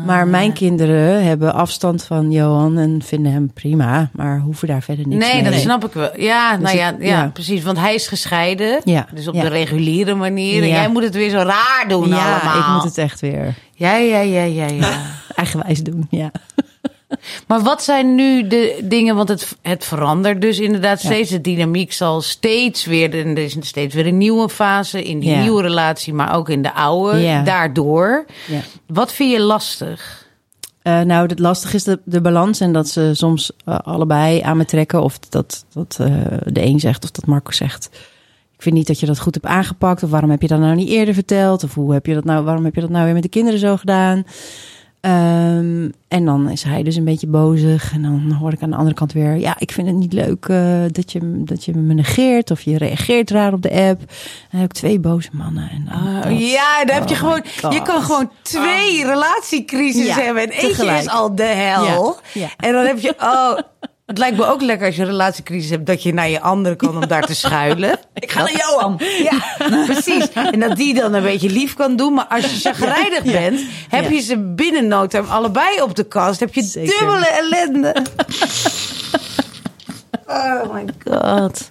maar mijn kinderen hebben afstand van Johan en vinden hem prima. Maar hoeven daar verder niks Nee, mee. dat snap ik wel. Ja, nou ja, het- ja, ja. precies. Want hij is gescheiden. Ja, Dus op ja. de reguliere manier. En Ja. jij moet het weer zo raar doen Ja, ik moet het echt weer Ja, ja, ja, ja, ja. eigenwijs doen. Ja. maar wat zijn nu de dingen? Want het, het verandert dus inderdaad Ja. steeds. De dynamiek zal steeds weer... Er is steeds weer een nieuwe fase in die Ja. nieuwe relatie. Maar ook in de oude. Ja. Daardoor. Ja. Wat vind je lastig? Uh, nou, het lastige is de, de balans en dat ze soms uh, allebei aan me trekken. Of dat, dat uh, de een zegt of dat Marco zegt. Ik vind niet dat je dat goed hebt aangepakt. Of waarom heb je dat nou niet eerder verteld? Of hoe heb je dat nou, waarom heb je dat nou weer met de kinderen zo gedaan? Um, en dan is hij dus een beetje bozig. En dan hoor ik aan de andere kant weer... ja, ik vind het niet leuk uh, dat, je, dat je me negeert... of je reageert raar op de app. En dan heb ik twee boze mannen. En dan dat, ja, dan heb je oh gewoon... Je kan gewoon twee Oh. relatiecrisis Ja, hebben. En eentje tegelijk. is al de hel. Ja, ja. En dan heb je... Oh, het lijkt me ook lekker als je een relatiecrisis hebt... dat je naar je andere kan om daar te schuilen. Ik ga naar Johan. Ja, precies. En dat die dan een beetje lief kan doen. Maar als je chagrijnig Ja. bent, heb Ja. je ze binnen no time allebei op de kast. Heb je Zeker. dubbele ellende. Oh my god.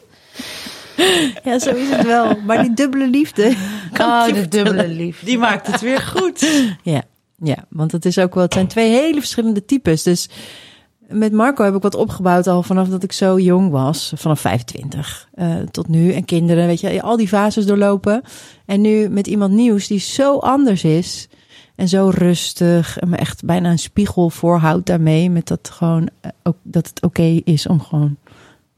Ja, zo is het wel. Maar die dubbele liefde... Oh, de dubbele liefde. Die maakt het weer goed. Ja, ja, want het is ook wel, het zijn twee hele verschillende types. Dus met Marco heb ik wat opgebouwd al vanaf dat ik zo jong was, vanaf 25 uh, tot nu. En kinderen, weet je, al die fases doorlopen. En nu met iemand nieuws die zo anders is en zo rustig en me echt bijna een spiegel voorhoudt daarmee. Met dat gewoon uh, ook dat het oké is om gewoon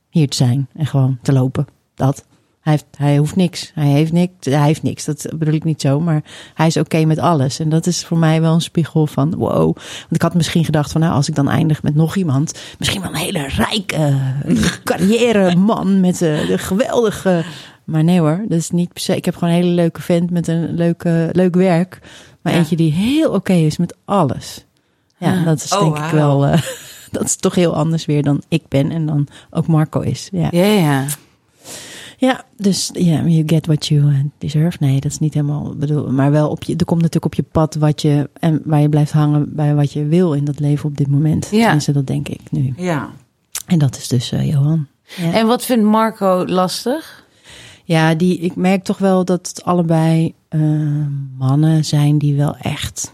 hier te zijn en gewoon te lopen. Dat. Hij, heeft, hij hoeft niks. Hij heeft niks. Hij heeft niks. Dat bedoel ik niet zo. Maar hij is oké met alles. En dat is voor mij wel een spiegel van wow. Want ik had misschien gedacht van nou, als ik dan eindig met nog iemand. Misschien wel een hele rijke carrière man met uh, de geweldige. Maar nee hoor, dat is niet per se. Ik heb gewoon een hele leuke vent met een leuke, leuk werk. Maar Ja. eentje die heel oké is met alles. Ja, Ja. dat is Oh, denk ik wauw. wel. eh, dat is toch heel anders weer dan ik ben en dan ook Marco is. Ja. Ja, ja. Ja, dus ja, you get what you uh, deserve. Nee, dat is niet helemaal bedoel, maar wel op je. Er komt natuurlijk op je pad wat je en waar je blijft hangen bij wat je wil in dat leven op dit moment. Ja. Tenminste, dat denk ik nu. Ja. En dat is dus eh, Johan. Ja. En wat vindt Marco lastig? ja, die. Ik merk toch wel dat het allebei eh, mannen zijn die wel echt.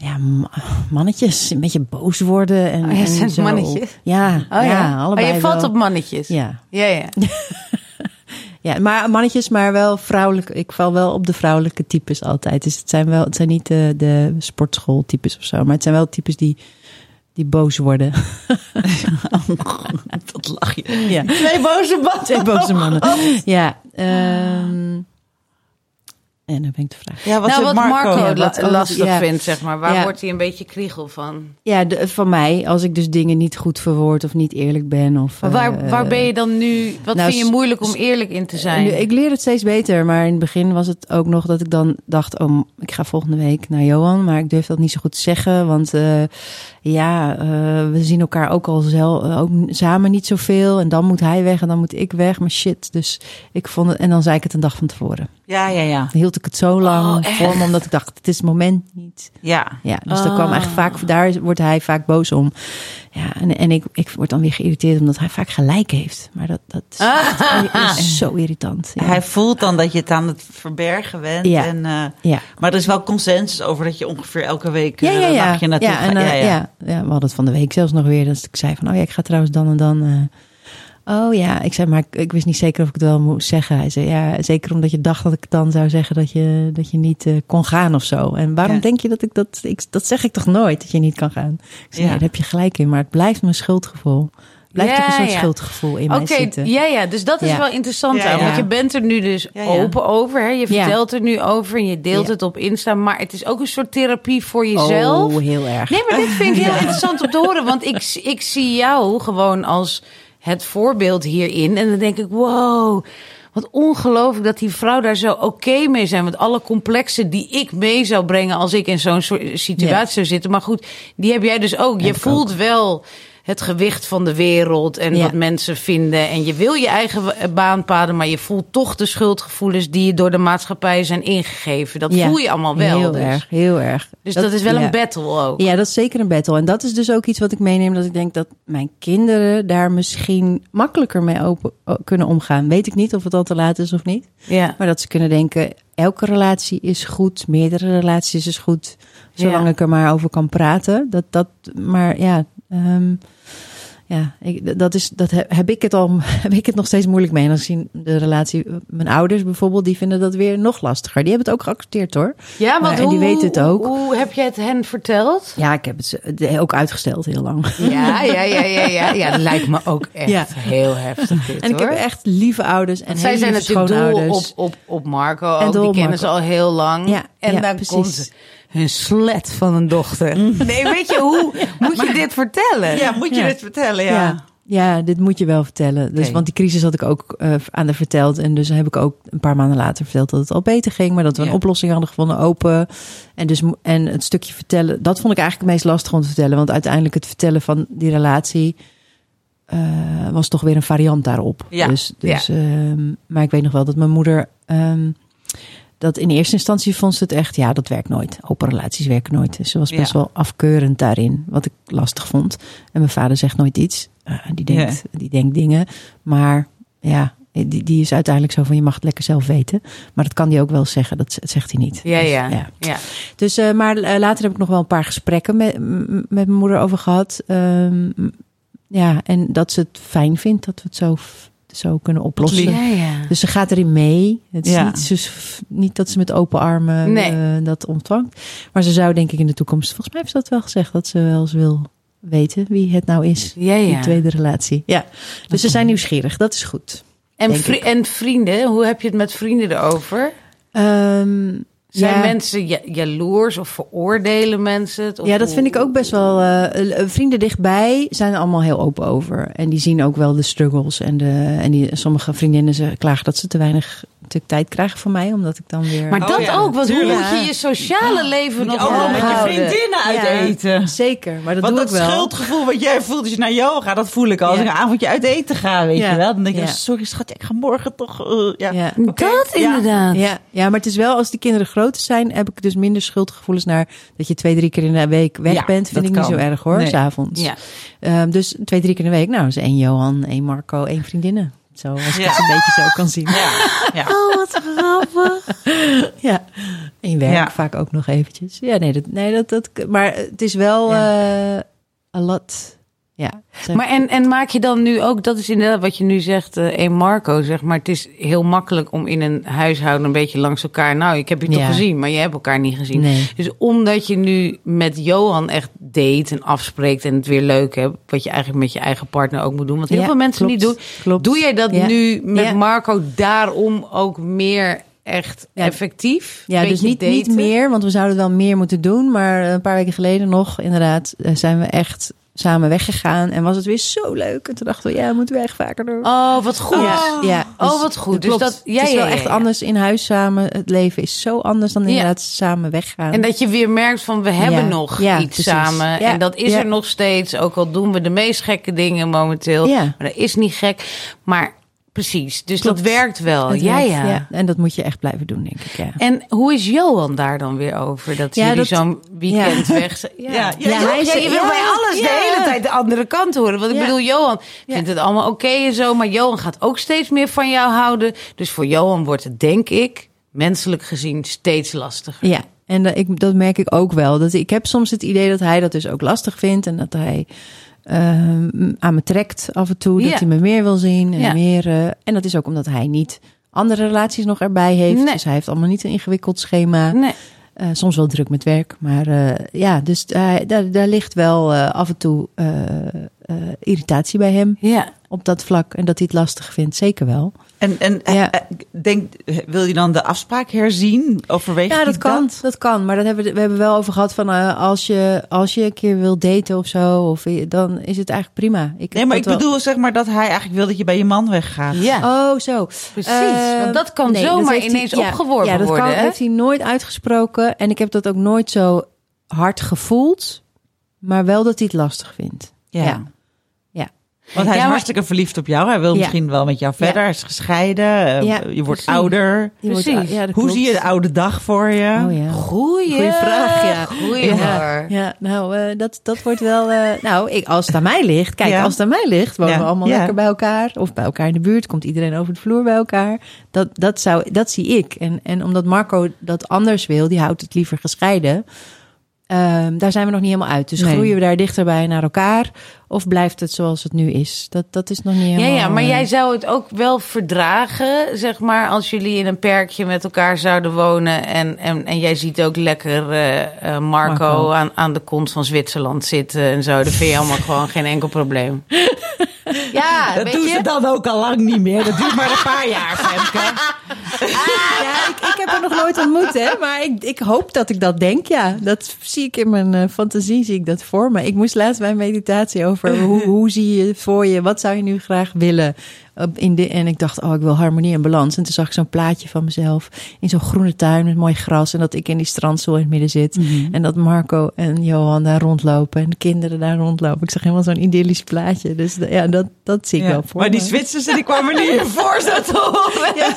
Ja, ma- mannetjes, een beetje boos worden en, Oh ja, en zijn zo. mannetjes? Ja, Oh ja, allebei oh, je valt wel. op mannetjes. Ja, ja. ja. Ja, maar mannetjes, maar wel vrouwelijk. Ik val wel op de vrouwelijke types altijd. Dus het zijn wel, het zijn niet de, de sportschooltypes of zo, maar het zijn wel types die, die boos worden. Dat lach je. ja, Twee boze mannen. twee boze mannen. Ja, ehm, en dan ben ik de vraag. Ja, wat nou, wat Marco, Ja, la- wat- wat- lastig ja. vindt, zeg maar. Waar Ja. wordt hij een beetje kriegel van? Ja, de, van mij, als ik dus dingen niet goed verwoord of niet eerlijk ben. Of, Maar waar, eh, waar ben je dan nu? Wat nou, vind je moeilijk om eerlijk in te zijn? Nu, ik leer het steeds beter, maar in het begin was het ook nog dat ik dan dacht: oh, ik ga volgende week naar Johan, maar ik durf dat niet zo goed te zeggen, want eh, ja, eh, we zien elkaar ook al zel, eh, ook samen niet zoveel en dan moet hij weg en dan moet ik weg, maar shit. Dus ik vond het en dan zei ik het een dag van tevoren. Ja, ja, ja. Hield ik het zo lang Oh, echt? voor me, omdat ik dacht: het is het moment niet. Ja. Ja, dus daar kwam Ah. echt vaak, daar wordt hij vaak boos om. Ja, en, en ik, ik word dan weer geïrriteerd omdat hij vaak gelijk heeft. Maar dat, dat is, dat is zo irritant. Ja. Hij voelt dan dat je het aan het verbergen bent. Ja. En, eh, ja. maar er is wel consensus over dat je ongeveer elke week Ja, eh, ja, een ja. naartoe ja, gaat. en, eh, ja, ja. ja, ja, we hadden het van de week zelfs nog weer. Dat ik zei van, oh ja, ik ga trouwens dan en dan. Oh ja, ik zei, maar ik, ik wist niet zeker of ik het wel moest zeggen. Hij zei, ja, zeker omdat je dacht dat ik dan zou zeggen dat je, dat je niet eh, kon gaan of zo. En waarom Ja. denk je dat ik dat, ik, dat zeg ik toch nooit, dat je niet kan gaan? Ik zei, Ja. nee, daar heb je gelijk in, maar het blijft mijn schuldgevoel. Het blijft Ja, toch een soort ja. schuldgevoel in mij zitten. ja, ja, dus dat is Ja. wel interessant. Aan, ja. Want je bent er nu dus Ja, ja. open over. Hè? Je Ja. vertelt er nu over en je deelt Ja. het op Insta. Maar het is ook een soort therapie voor jezelf. Oh, heel erg. Nee, maar dit vind ik heel interessant om te horen. Want ik, ik zie jou gewoon als het voorbeeld hierin. En dan denk ik, wow, wat ongelooflijk dat die vrouw daar zo oké mee zijn. Want alle complexen die ik mee zou brengen als ik in zo'n situatie zou zitten. Maar goed, die heb jij dus ook. Je voelt wel het gewicht van de wereld en Ja. wat mensen vinden. En je wil je eigen baanpaden, maar je voelt toch de schuldgevoelens die je door de maatschappij zijn ingegeven. Dat Ja, voel je allemaal wel. Heel dus. erg, heel erg. Dus dat, is wel ja. een battle ook. Ja, dat is zeker een battle. En dat is dus ook iets wat ik meeneem. Dat ik denk dat mijn kinderen daar misschien makkelijker mee open, kunnen omgaan. Weet ik niet of het al te laat is of niet. Ja. Maar dat ze kunnen denken, elke relatie is goed. Meerdere relaties is goed. Zolang ik er maar over kan praten. Dat, dat, maar ja... ehm, ja, ik, dat, is, dat heb, ik het al, heb ik het nog steeds moeilijk mee. En als ik zie de relatie, mijn ouders bijvoorbeeld, die vinden dat weer nog lastiger. Die hebben het ook geaccepteerd hoor. Ja, want Maar- en hoe, die weten het ook. Hoe, heb je het hen verteld? Ja, ik heb het ook uitgesteld heel lang. Ja, ja, ja, ja, ja. Ja, dat lijkt me ook echt Ja. heel heftig. Dit, En ik heb echt lieve ouders en zij zijn natuurlijk dol op, op, op Marco. En Ook. Die kennen ze al heel lang. Ja, en ja, dan precies. komt hun slet van een dochter. Nee, weet je hoe? Moet je dit vertellen? Ja, moet je Ja. dit vertellen? Ja. Ja. ja, dit moet je wel vertellen. Dus. Want die crisis had ik ook eh, aan haar verteld. En dus heb ik ook een paar maanden later verteld dat het al beter ging. Maar dat we Ja. een oplossing hadden gevonden, open. En, dus, en het stukje vertellen, dat vond ik eigenlijk het meest lastig om te vertellen. Want uiteindelijk het vertellen van die relatie... eh, was toch weer een variant daarop. Ja. Dus, dus, ehm, maar ik weet nog wel dat mijn moeder... ehm, dat in eerste instantie vond ze het echt, ja, dat werkt nooit. Open relaties werken nooit. Dus ze was best Ja. wel afkeurend daarin, wat ik lastig vond. En mijn vader zegt nooit iets. Eh, die, denkt, die denkt dingen. Maar ja, die, die is uiteindelijk zo van, je mag het lekker zelf weten. Maar dat kan hij ook wel zeggen, dat zegt hij niet. Ja, Dus, ja. ja. Dus, eh, maar eh, later heb ik nog wel een paar gesprekken met, met mijn moeder over gehad. Ehm, ja, en dat ze het fijn vindt dat we het zo, zo kunnen oplossen. Ja, ja. Dus ze gaat erin mee. Het is Ja. niet, ze, niet dat ze met open armen Nee. eh, dat ontvangt. Maar ze zou denk ik in de toekomst, volgens mij heeft ze dat wel gezegd, dat ze wel eens wil weten wie het nou is. Ja, Die tweede relatie. Ja. Dus ze zijn nieuwsgierig. Dat is goed. En, vri- en vrienden, hoe heb je het met vrienden erover? Ehm, Zijn ja. mensen ja- jaloers of veroordelen mensen het? Of Ja, dat vind ik ook best wel. eh, vrienden dichtbij zijn er allemaal heel open over. En die zien ook wel de struggles. En, de, en die, sommige vriendinnen ze klagen dat ze te weinig natuurlijk tijd krijgen van mij. Omdat ik dan weer. Maar Oh dat ja, ook, want hoe moet je je sociale leven nog ook nog met je vriendinnen uit Ja, eten. Zeker, maar dat Want doe dat ik wel. schuldgevoel wat jij voelt als je naar yoga dat voel ik al. Als ik een avondje uit eten ga, weet Ja. je wel. Dan denk je, Ja. oh, sorry schat, ik ga morgen toch... eh, ja. Dat Ja. inderdaad. Ja, ja, maar het is wel als die kinderen groter zijn, heb ik dus minder schuldgevoelens naar dat je twee, drie keer in de week weg Ja, bent. Vind dat ik niet zo erg hoor, Nee. s'avonds. Ja. Ehm, dus twee, drie keer in de week. Nou, is één Johan, één Marco, één vriendinnen. Zo, als ik Ja. het een beetje zo kan zien. Ja. Oh, wat grappig. Ja, in werk vaak ook nog eventjes. Ja, nee, dat, nee dat, dat, maar het is wel eh a lot. Ja, Maar en, en maak je dan nu ook, dat is inderdaad wat je nu zegt, eh een Marco, zeg maar. Het is heel makkelijk om in een huishouden een beetje langs elkaar. Nou, ik heb je toch gezien, maar je hebt elkaar niet gezien. Nee. Dus omdat je nu met Johan echt date en afspreekt en het weer leuk hebt, wat je eigenlijk met je eigen partner ook moet doen, wat heel Ja, veel mensen klopt, niet doen. klopt. Doe jij dat Ja. nu met. Marco daarom ook meer echt Ja. effectief? Ja, dus niet, niet meer, want we zouden wel meer moeten doen. Maar een paar weken geleden nog, inderdaad, eh, zijn we echt samen weggegaan. En was het weer zo leuk. En toen dachten we, ja, moeten we echt vaker doen. Oh, wat goed. Ja, ja, oh, dus wat goed. Dus dat, ja, het is wel ja, echt ja. anders in huis samen. Het leven is zo anders dan Ja. inderdaad samen weggaan. En dat je weer merkt van we hebben Ja, nog ja, iets precies. samen. Ja, En dat is ja. er nog steeds. Ook al doen we de meest gekke dingen momenteel. Ja. Maar dat is niet gek. Maar precies. Dus Klopt. dat werkt wel. Het ja, werkt, ja, En dat moet je echt blijven doen, denk ik. Ja. En hoe is Johan daar dan weer over? Dat Ja, jullie dat- zo'n weekend weg? Ja, Ja, hij is- je wil bij alles de hele tijd de andere kant horen. Want ik bedoel, Johan vindt het allemaal oké en zo. Maar Johan gaat ook steeds meer van jou houden. Dus voor Johan wordt het, denk ik, menselijk gezien steeds lastiger. Ja, en dat, ik, dat merk ik ook wel. Dat, ik heb soms het idee dat hij dat dus ook lastig vindt. En dat hij aan me trekt af en toe. Ja. Dat hij me meer wil zien. En, meer, eh, en dat is ook omdat hij niet andere relaties nog erbij heeft. Nee. Dus hij heeft allemaal niet een ingewikkeld schema. Nee. Eh, soms wel druk met werk. Maar eh, ja, dus daar, daar ligt wel eh, af en toe eh, eh, irritatie bij hem Ja. op dat vlak. En dat hij het lastig vindt, zeker wel. En, en Ja. eh, denk, wil je dan de afspraak herzien? Overweeg Ja, dat kan. Dat, kan. Maar dat hebben we, we hebben wel over gehad van eh, als, je, als je een keer wil daten of zo, of, dan is het eigenlijk prima. Ik Nee, maar ik wel- bedoel zeg maar dat hij eigenlijk wil dat je bij je man weggaat. Ja. Oh, zo. Precies, Eh, want dat kan nee, zomaar hij- ineens ja, opgeworpen Ja, dat worden. kan, hè? heeft hij nooit uitgesproken. En ik heb dat ook nooit zo hard gevoeld. Maar wel dat hij het lastig vindt. Ja. Ja. Want hij is Ja, maar- hartstikke verliefd op jou. Hij wil Ja. misschien wel met jou verder. Hij is gescheiden. eh, Ja, je wordt precies. ouder. Precies. Hoe klopt. zie je de oude dag voor je? Oh ja. Goeie, Goeie vraag, ja. Goeie Ja, hoor. ja nou, eh, dat, dat wordt wel. eh, nou, ik, als het aan mij ligt, kijk, Ja. als het aan mij ligt, wonen Ja, we allemaal ja. lekker bij elkaar. Of bij elkaar in de buurt, komt iedereen over de vloer bij elkaar. Dat, dat, zou, dat zie ik. En, en omdat Marco dat anders wil, die houdt het liever gescheiden. Ehm, daar zijn we nog niet helemaal uit. Dus Nee. groeien we daar dichterbij naar elkaar? Of blijft het zoals het nu is? Dat, dat is nog niet Ja, helemaal... ja, maar eh, jij zou het ook wel verdragen, zeg maar, als jullie in een perkje met elkaar zouden wonen. En, en, en jij ziet ook lekker eh, eh, Marco, Marco. Aan, aan de kont van Zwitserland zitten en zo. Dat vind je allemaal gewoon geen enkel probleem. Ja, Dat weet doen je? ze dan ook al lang niet meer. Dat duurt maar een paar jaar, Femke. Ja, ik, ik heb haar nog nooit ontmoet, hè. Maar ik, ik hoop dat ik dat denk, ja. Dat zie ik in mijn eh, fantasie, zie ik dat voor me. Ik moest laatst bij een meditatie over hoe, hoe zie je het voor je? Wat zou je nu graag willen? In de, en ik dacht, oh, ik wil harmonie en balans. En toen zag ik zo'n plaatje van mezelf in zo'n groene tuin met mooi gras. En dat ik in die strandstoel in het midden zit. En dat Marco en Johan daar rondlopen. En de kinderen daar rondlopen. Ik zag helemaal zo'n idyllisch plaatje. Dus ja, dat, dat zie ik Ja. wel voor Maar die. Zwitserse die kwamen niet in voor. zo te horen.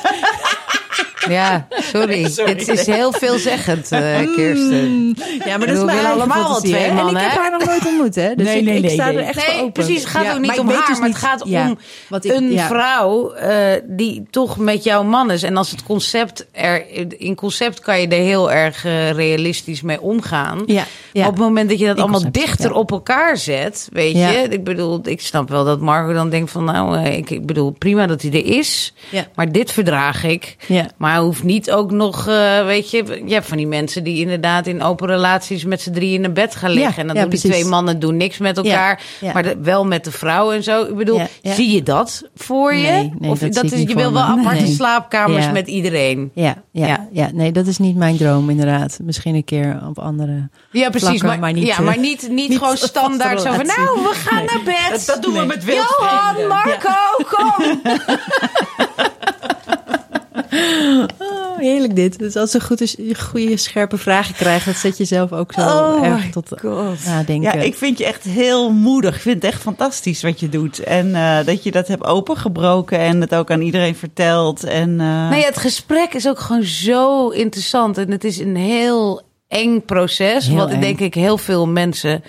Ja, sorry. Sorry. Het is heel veelzeggend, eh Kirsten. Ja, maar dat is mijn allemaal fantasie, twee mannen, En ik heb hè? haar nog nooit ontmoet, hè. Dus Nee, ik, nee, ik nee, sta nee. er echt voor Nee, open. precies. Het gaat Ja, ook niet om weet haar, dus maar niet- het gaat ja, om wat ik- een ja. vrouw eh, die toch met jouw man is. En als het concept er... In concept kan je er heel erg eh, realistisch mee omgaan. Ja, op het moment dat je dat In allemaal concept, dichter ja. op elkaar zet, weet Ja. je. Ik bedoel, ik snap wel dat Marco dan denkt van... Nou, eh, ik, ik bedoel, prima dat hij er is. Ja. Maar dit verdraag ik. Ja. Maar Maar hoeft niet ook nog, eh, weet je, je hebt van die mensen die inderdaad in open relaties met z'n drie in een bed gaan liggen. Ja, en dan ja, doen die precies. twee mannen doen niks met elkaar, ja. maar de- wel met de vrouw en zo. Ik bedoel, Ja, ja. zie je dat voor je? Nee, nee, of dat dat zie ik is, je wil wel aparte Nee. slaapkamers Ja. met iedereen. Ja, ja, Ja. ja. nee, dat is niet mijn droom inderdaad. Misschien een keer op andere... Ja, precies. Vlakken, maar, maar niet, ja, eh, maar niet, niet, niet gewoon standaard zo van, nou, we gaan Nee. naar bed. Dat, dat doen we met Johan, wildvreemden. Marco, kom. Heerlijk dit. Dus als ze goed goede, scherpe vragen krijgt, dat zet je zelf ook zo Oh erg tot God. nadenken. Ja, ik vind je echt heel moedig. Ik vind het echt fantastisch wat je doet. En eh, dat je dat hebt opengebroken en het ook aan iedereen vertelt. En, eh, Nou ja, het gesprek is ook gewoon zo interessant. En het is een heel eng proces. Heel wat eng. denk ik heel veel mensen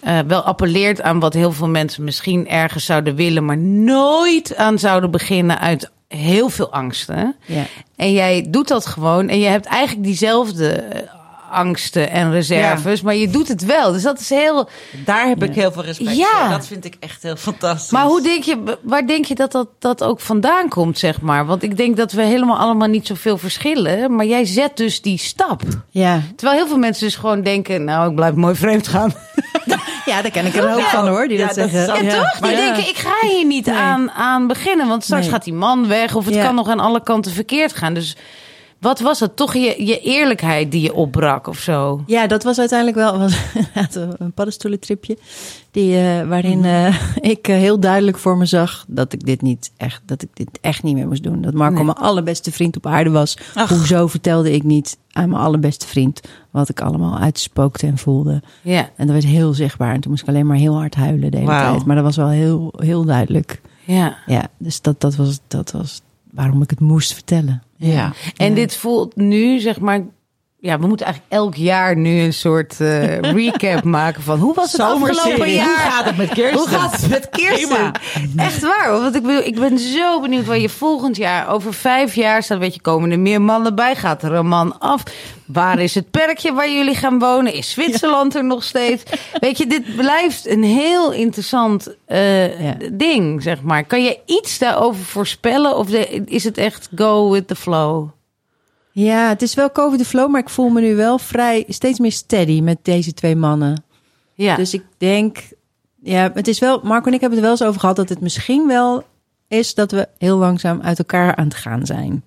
eh, wel appelleert aan wat heel veel mensen misschien ergens zouden willen, maar nooit aan zouden beginnen uit heel veel angsten. Ja. En jij doet dat gewoon. En je hebt eigenlijk diezelfde eh, angsten en reserves, maar je doet het wel. Dus dat is heel. daar heb ik heel veel respect Ja. voor. Dat vind ik echt heel fantastisch. Maar hoe denk je, waar denk je dat dat, dat ook vandaan komt, zeg maar? Want ik denk dat we helemaal allemaal niet zoveel verschillen. Maar jij zet dus die stap. Ja. Terwijl heel veel mensen dus gewoon denken, nou, ik blijf mooi vreemd gaan. ja, daar ken ik er ook van hoor, die Ja, dat dat zeggen. Ja, toch? Die Maar- denken, ik ga hier niet Nee. aan, aan beginnen. Want straks Nee. gaat die man weg. Of het Ja. kan nog aan alle kanten verkeerd gaan. Dus wat was het? Toch je, je eerlijkheid die je opbrak of zo? Ja, dat was uiteindelijk wel was, een paddenstoelentripje. Die, eh, waarin Mhm. eh, ik eh, heel duidelijk voor me zag dat ik dit niet echt, dat ik dit echt niet meer moest doen. Dat Marco Nee. mijn allerbeste vriend op aarde was. Ach. Hoezo vertelde ik niet aan mijn allerbeste vriend wat ik allemaal uitspookte en voelde. Ja, En dat werd heel zichtbaar. En toen moest ik alleen maar heel hard huilen de hele tijd. Maar dat was wel heel, heel duidelijk. ja. Ja, dus dat, dat, was, dat was waarom ik het moest vertellen. Ja. En dit voelt nu, zeg maar... Ja, we moeten eigenlijk elk jaar nu een soort eh, recap maken van... Hoe was het afgelopen jaar? Hoe gaat het met Kirsten? Hoe gaat het met Kirsten? Prima. Echt waar, want ik, bedoel, ik ben zo benieuwd waar je volgend jaar, over vijf jaar staat, weet je, komen er meer mannen bij, gaat er een man af? Waar is het perkje waar jullie gaan wonen? Is Zwitserland er nog steeds? Weet je, dit blijft een heel interessant eh, Ja. ding, zeg maar. Kan je iets daarover voorspellen of de- is het echt go with the flow? Ja, het is wel COVID de flow, maar ik voel me nu wel vrij steeds meer steady met deze twee mannen. Ja, Dus ik denk, ja, het is wel, Marco en ik hebben het er wel eens over gehad dat het misschien wel is dat we heel langzaam uit elkaar aan het gaan zijn.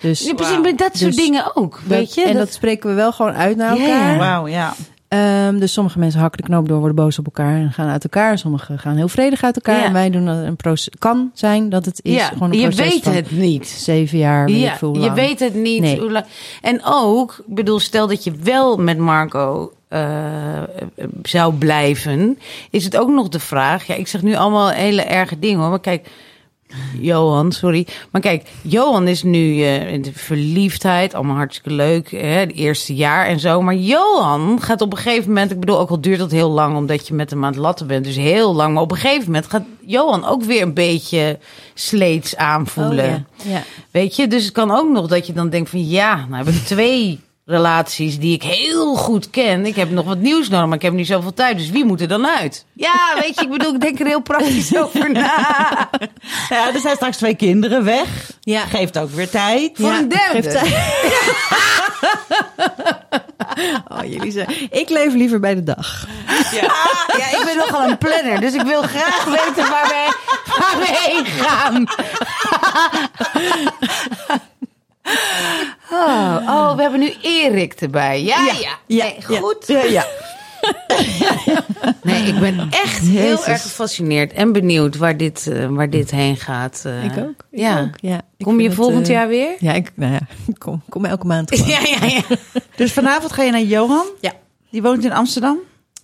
Dus, Ja, precies, maar dat soort Dus dingen ook, weet je? en Dat- dat spreken we wel gewoon uit naar elkaar. ja. Wauw, ja. Ehm, dus sommige mensen hakken de knoop door, worden boos op elkaar en gaan uit elkaar. Sommigen gaan heel vredig uit elkaar. Ja. En wij doen dat een proces. Kan zijn dat het is ja, gewoon een je proces weet van het niet. zeven jaar. Ja, je lang. weet het niet. Nee. Hoe lang. En ook, ik bedoel, stel dat je wel met Marco eh, zou blijven, is het ook nog de vraag. Ja, ik zeg nu allemaal hele erge dingen hoor, maar kijk. Johan, sorry. Maar kijk, Johan is nu eh, in de verliefdheid, allemaal hartstikke leuk, hè, het eerste jaar en zo. Maar Johan gaat op een gegeven moment, ik bedoel, ook al duurt dat heel lang, omdat je met hem aan het latten bent, dus heel lang. Maar op een gegeven moment gaat Johan ook weer een beetje sleets aanvoelen. Oh, ja. Ja. Weet je, dus het kan ook nog dat je dan denkt van ja, nou heb ik twee relaties die ik heel goed ken. Ik heb nog wat nieuws nodig, maar ik heb niet zoveel tijd. Dus wie moet er dan uit? Ja, weet je, ik bedoel, ik denk er heel praktisch over na. ja. Er zijn straks twee kinderen weg. Ja. Geeft ook weer tijd. Voor Ja, een derde. geeft. Oh, jullie ik leef liever bij de dag. Ah, ja, ik ben nogal een planner, dus ik wil graag weten waar we, waar we heen gaan. Oh, oh, we hebben nu Erik erbij. Ja, ja. Ja, Nee, goed. Ja, ja. Nee, ik ben echt heel Jezus. erg gefascineerd en benieuwd waar dit, eh, waar dit heen gaat. eh. Ik ook. Ik ja. ook. Ja, ik Kom je het, volgend eh, jaar weer? Ja, ik, nou ja, kom, kom elke maand. Ja, ja, ja. Dus vanavond ga je naar Johan. Ja. Die woont in Amsterdam.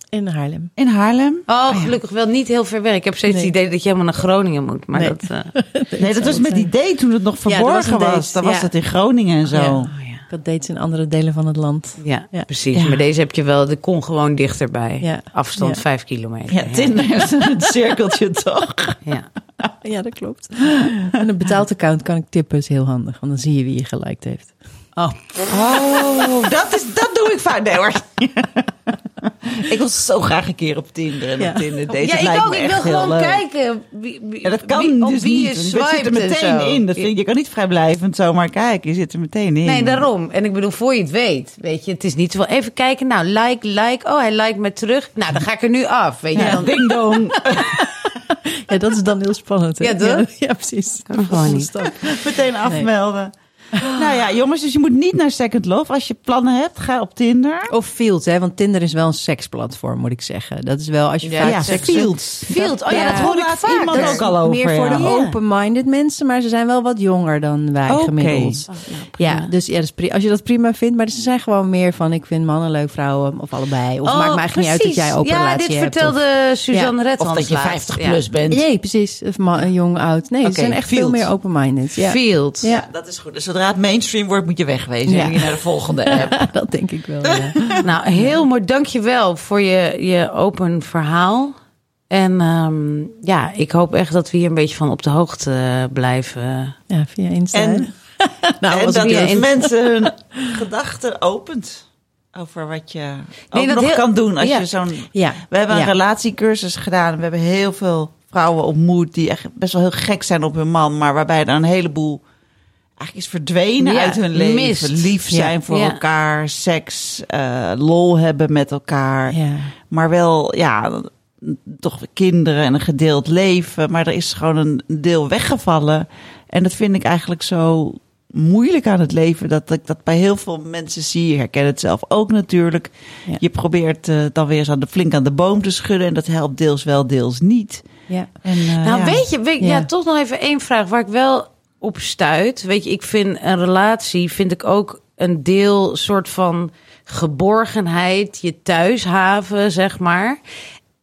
In Haarlem. In Haarlem. Oh, gelukkig wel niet heel ver weg. Ik heb steeds Nee. het idee dat je helemaal naar Groningen moet. Maar Nee. dat... eh, Nee, dat was met die date toen het nog dat was verborgen een was. date, Dan was ja. dat in Groningen en zo. Ja. oh, ja. Ik had dates in andere delen van het land. Ja, Ja. precies. Ja. Maar deze heb je wel, de kon gewoon dichterbij. Ja. Afstand Ja. vijf kilometer. Ja, Tinder is een cirkeltje toch? Ja. Ja, dat klopt. En een betaald account kan ik tippen, is heel handig. Want dan zie je wie je geliked heeft. Oh. Oh, dat, is, dat doe ik vaak. Nee hoor. Ik wil zo graag een keer op Tinder en Ja. op Tinder daten. ja, ik ook. Ik wil gewoon leuk. kijken wie, wie, Ja, dat kan wie, op dus wie niet. je swiped en meteen in. Dat vind, je kan niet vrijblijvend zomaar kijken. Je zit er meteen in. Nee, daarom. En ik bedoel, voor je het weet, weet je, het is niet zo van even kijken, nou, like, like, oh, hij like me terug. Nou, dan ga ik er nu af, weet je. Ja, Dan, ding dong. Ja, dat is dan heel spannend. hè? Ja, toch? Ja, precies. Kan gewoon niet. Meteen afmelden. Nou ja, jongens, dus je moet niet naar Second Love. Als je plannen hebt, ga op Tinder. Of Field, hè? Want Tinder is wel een seksplatform, moet ik zeggen. Dat is wel als je Ja, vaak ja, seks Fields. Field, oh ja, Ja. dat hoor ik vaak. iemand Dat ook al over, meer voor de ja. open-minded mensen, maar ze zijn wel wat jonger dan wij gemiddeld. Oh, nou. Ja, dus ja, pri- als je dat prima vindt, maar ze zijn gewoon meer van ik vind mannen leuk, vrouwen of allebei. Of Oh, maakt me eigenlijk niet uit dat precies. jij open Ja, relatie dit hebt. vertelde Suzanne Ja. Redmans Of dat je laatst. 50 Ja. plus bent. Nee, precies. Of jong, oud. Nee, Oké, ze zijn echt Field. veel meer open-minded. Ja. Field. Ja. Dat is goed. Dus zodra het mainstream wordt, moet je wegwezen. Ja. En je naar de volgende app. dat denk ik wel. Ja. Nou, heel mooi. Dank je wel voor je, je open verhaal. En ehm, ja, ik hoop echt dat we hier een beetje van op de hoogte blijven. ja, via Insta. En- nou, en als dat via in- mensen hun gedachten opent. Over wat je ook nog heel- kan doen. Als ja. je zo'n Ja. We hebben een Ja. relatiecursus gedaan. We hebben heel veel vrouwen ontmoet die echt best wel heel gek zijn op hun man, maar waarbij er een heleboel eigenlijk is verdwenen Ja, uit hun leven. mist. Lief zijn Ja. voor Ja. elkaar, seks, eh, lol hebben met elkaar, maar wel ja toch kinderen en een gedeeld leven. Maar er is gewoon een deel weggevallen en dat vind ik eigenlijk zo moeilijk aan het leven dat ik dat bij heel veel mensen zie. Ik herken het zelf ook natuurlijk. Je probeert eh, dan weer eens aan de, flink aan de boom te schudden en dat helpt deels wel, deels niet. Ja. En, eh, Nou, weet je, weet. Ja. toch nog even één vraag waar ik wel op stuit. Weet je, ik vind een relatie, vind ik ook een deel soort van geborgenheid, je thuishaven, zeg maar.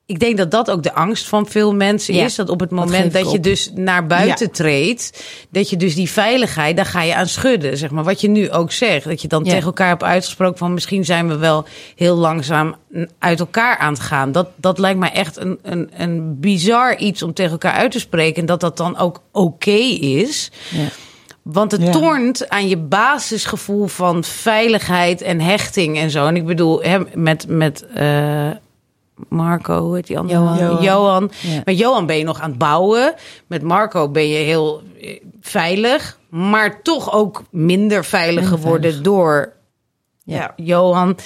Ik denk dat dat ook de angst van veel mensen Ja, is. Dat op het moment dat je dus naar buiten treedt, dat je dus die veiligheid, daar ga je aan schudden. Zeg maar wat je nu ook zegt. Dat je dan Ja. tegen elkaar hebt uitgesproken van misschien zijn we wel heel langzaam uit elkaar aan het gaan. Dat, dat lijkt mij echt een, een, een bizar iets om tegen elkaar uit te spreken. En dat dat dan ook oké is. Ja. Want het Ja. toont aan je basisgevoel van veiligheid en hechting en zo. En ik bedoel, hè, met, met eh, Marco, heet die andere? Johan. Johan. Johan. Ja. Met Johan ben je nog aan het bouwen. Met Marco ben je heel eh, veilig. Maar toch ook minder veilig Minder geworden veilig. door Ja. Johan.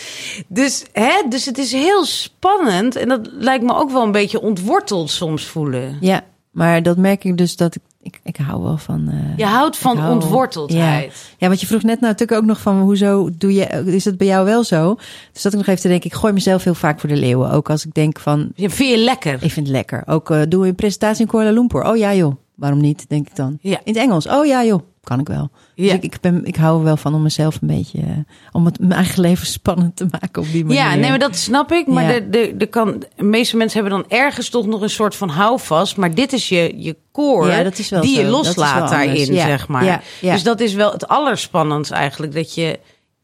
Dus, hè, dus het is heel spannend. En dat lijkt me ook wel een beetje ontworteld soms voelen. ja, maar dat merk ik dus dat ik, ik, ik hou wel van... eh, Je houdt van hou- ontworteldheid. Ja. ja, want je vroeg net natuurlijk ook nog van hoezo doe je, is dat bij jou wel zo? Dus dat ik nog even te denken, ik gooi mezelf heel vaak voor de leeuwen. Ook als ik denk van, Je vind je lekker. ik vind het lekker. Ook eh doen we een presentatie in Kuala Lumpur. Oh ja joh, waarom niet, denk ik dan. Ja. In het Engels, oh ja joh, kan ik wel. Dus Ja. ik, ik, ben, ik hou er wel van om mezelf een beetje, eh, om het mijn eigen leven spannend te maken op die manier. Ja, nee, maar dat snap ik. Maar Ja. de, de, de, kan, de meeste mensen hebben dan ergens toch nog een soort van houvast. Maar dit is je, je core Ja, dat is wel die zo. je loslaat daarin, zeg maar. Dus dat is wel het allerspannendst eigenlijk. Dat je,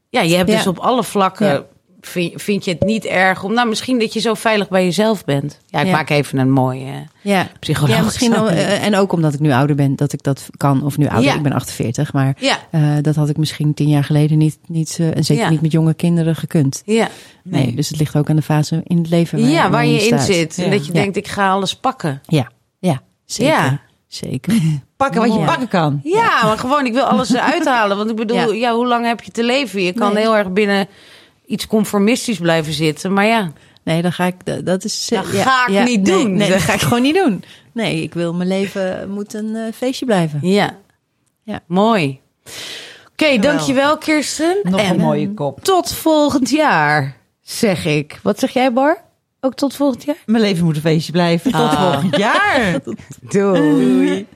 ja, je hebt dus op alle vlakken... Vind, vind je het niet erg om... Nou, misschien dat je zo veilig bij jezelf bent. Ja, ik Ja. maak even een mooie ja. psychologische... Ja, misschien wel, eh, en ook omdat ik nu ouder ben, dat ik dat kan. Of nu ouder, Ja. ik ben 48, maar Ja, eh, dat had ik misschien tien jaar geleden niet, niet eh, en zeker niet met jonge kinderen gekund. ja. Nee. Nee. dus het ligt ook aan de fase in het leven waar, ja waar je in zit. En dat je denkt, ik ga alles pakken. Ja, ja, zeker. Ja. Zeker. Pakken wat je pakken kan. Ja, maar gewoon, ik wil alles eruit halen. Want ik bedoel, ja. Ja. hoe lang heb je te leven? Je kan Nee. heel erg binnen iets conformistisch blijven zitten. Maar ja, Nee, dan ga ik, dat- dat is... Dat ja, ga ik ja, niet nee, doen. Nee, dat ga ik gewoon niet doen. Nee, ik wil mijn leven moet een eh, feestje blijven. ja. Ja. Mooi. Oké, dankjewel Kirsten. Nog en een mooie kop. tot volgend jaar, zeg ik. Wat zeg jij, Bar? Ook tot volgend jaar? Mijn leven moet een feestje blijven. Tot Ah. volgend jaar. Doei.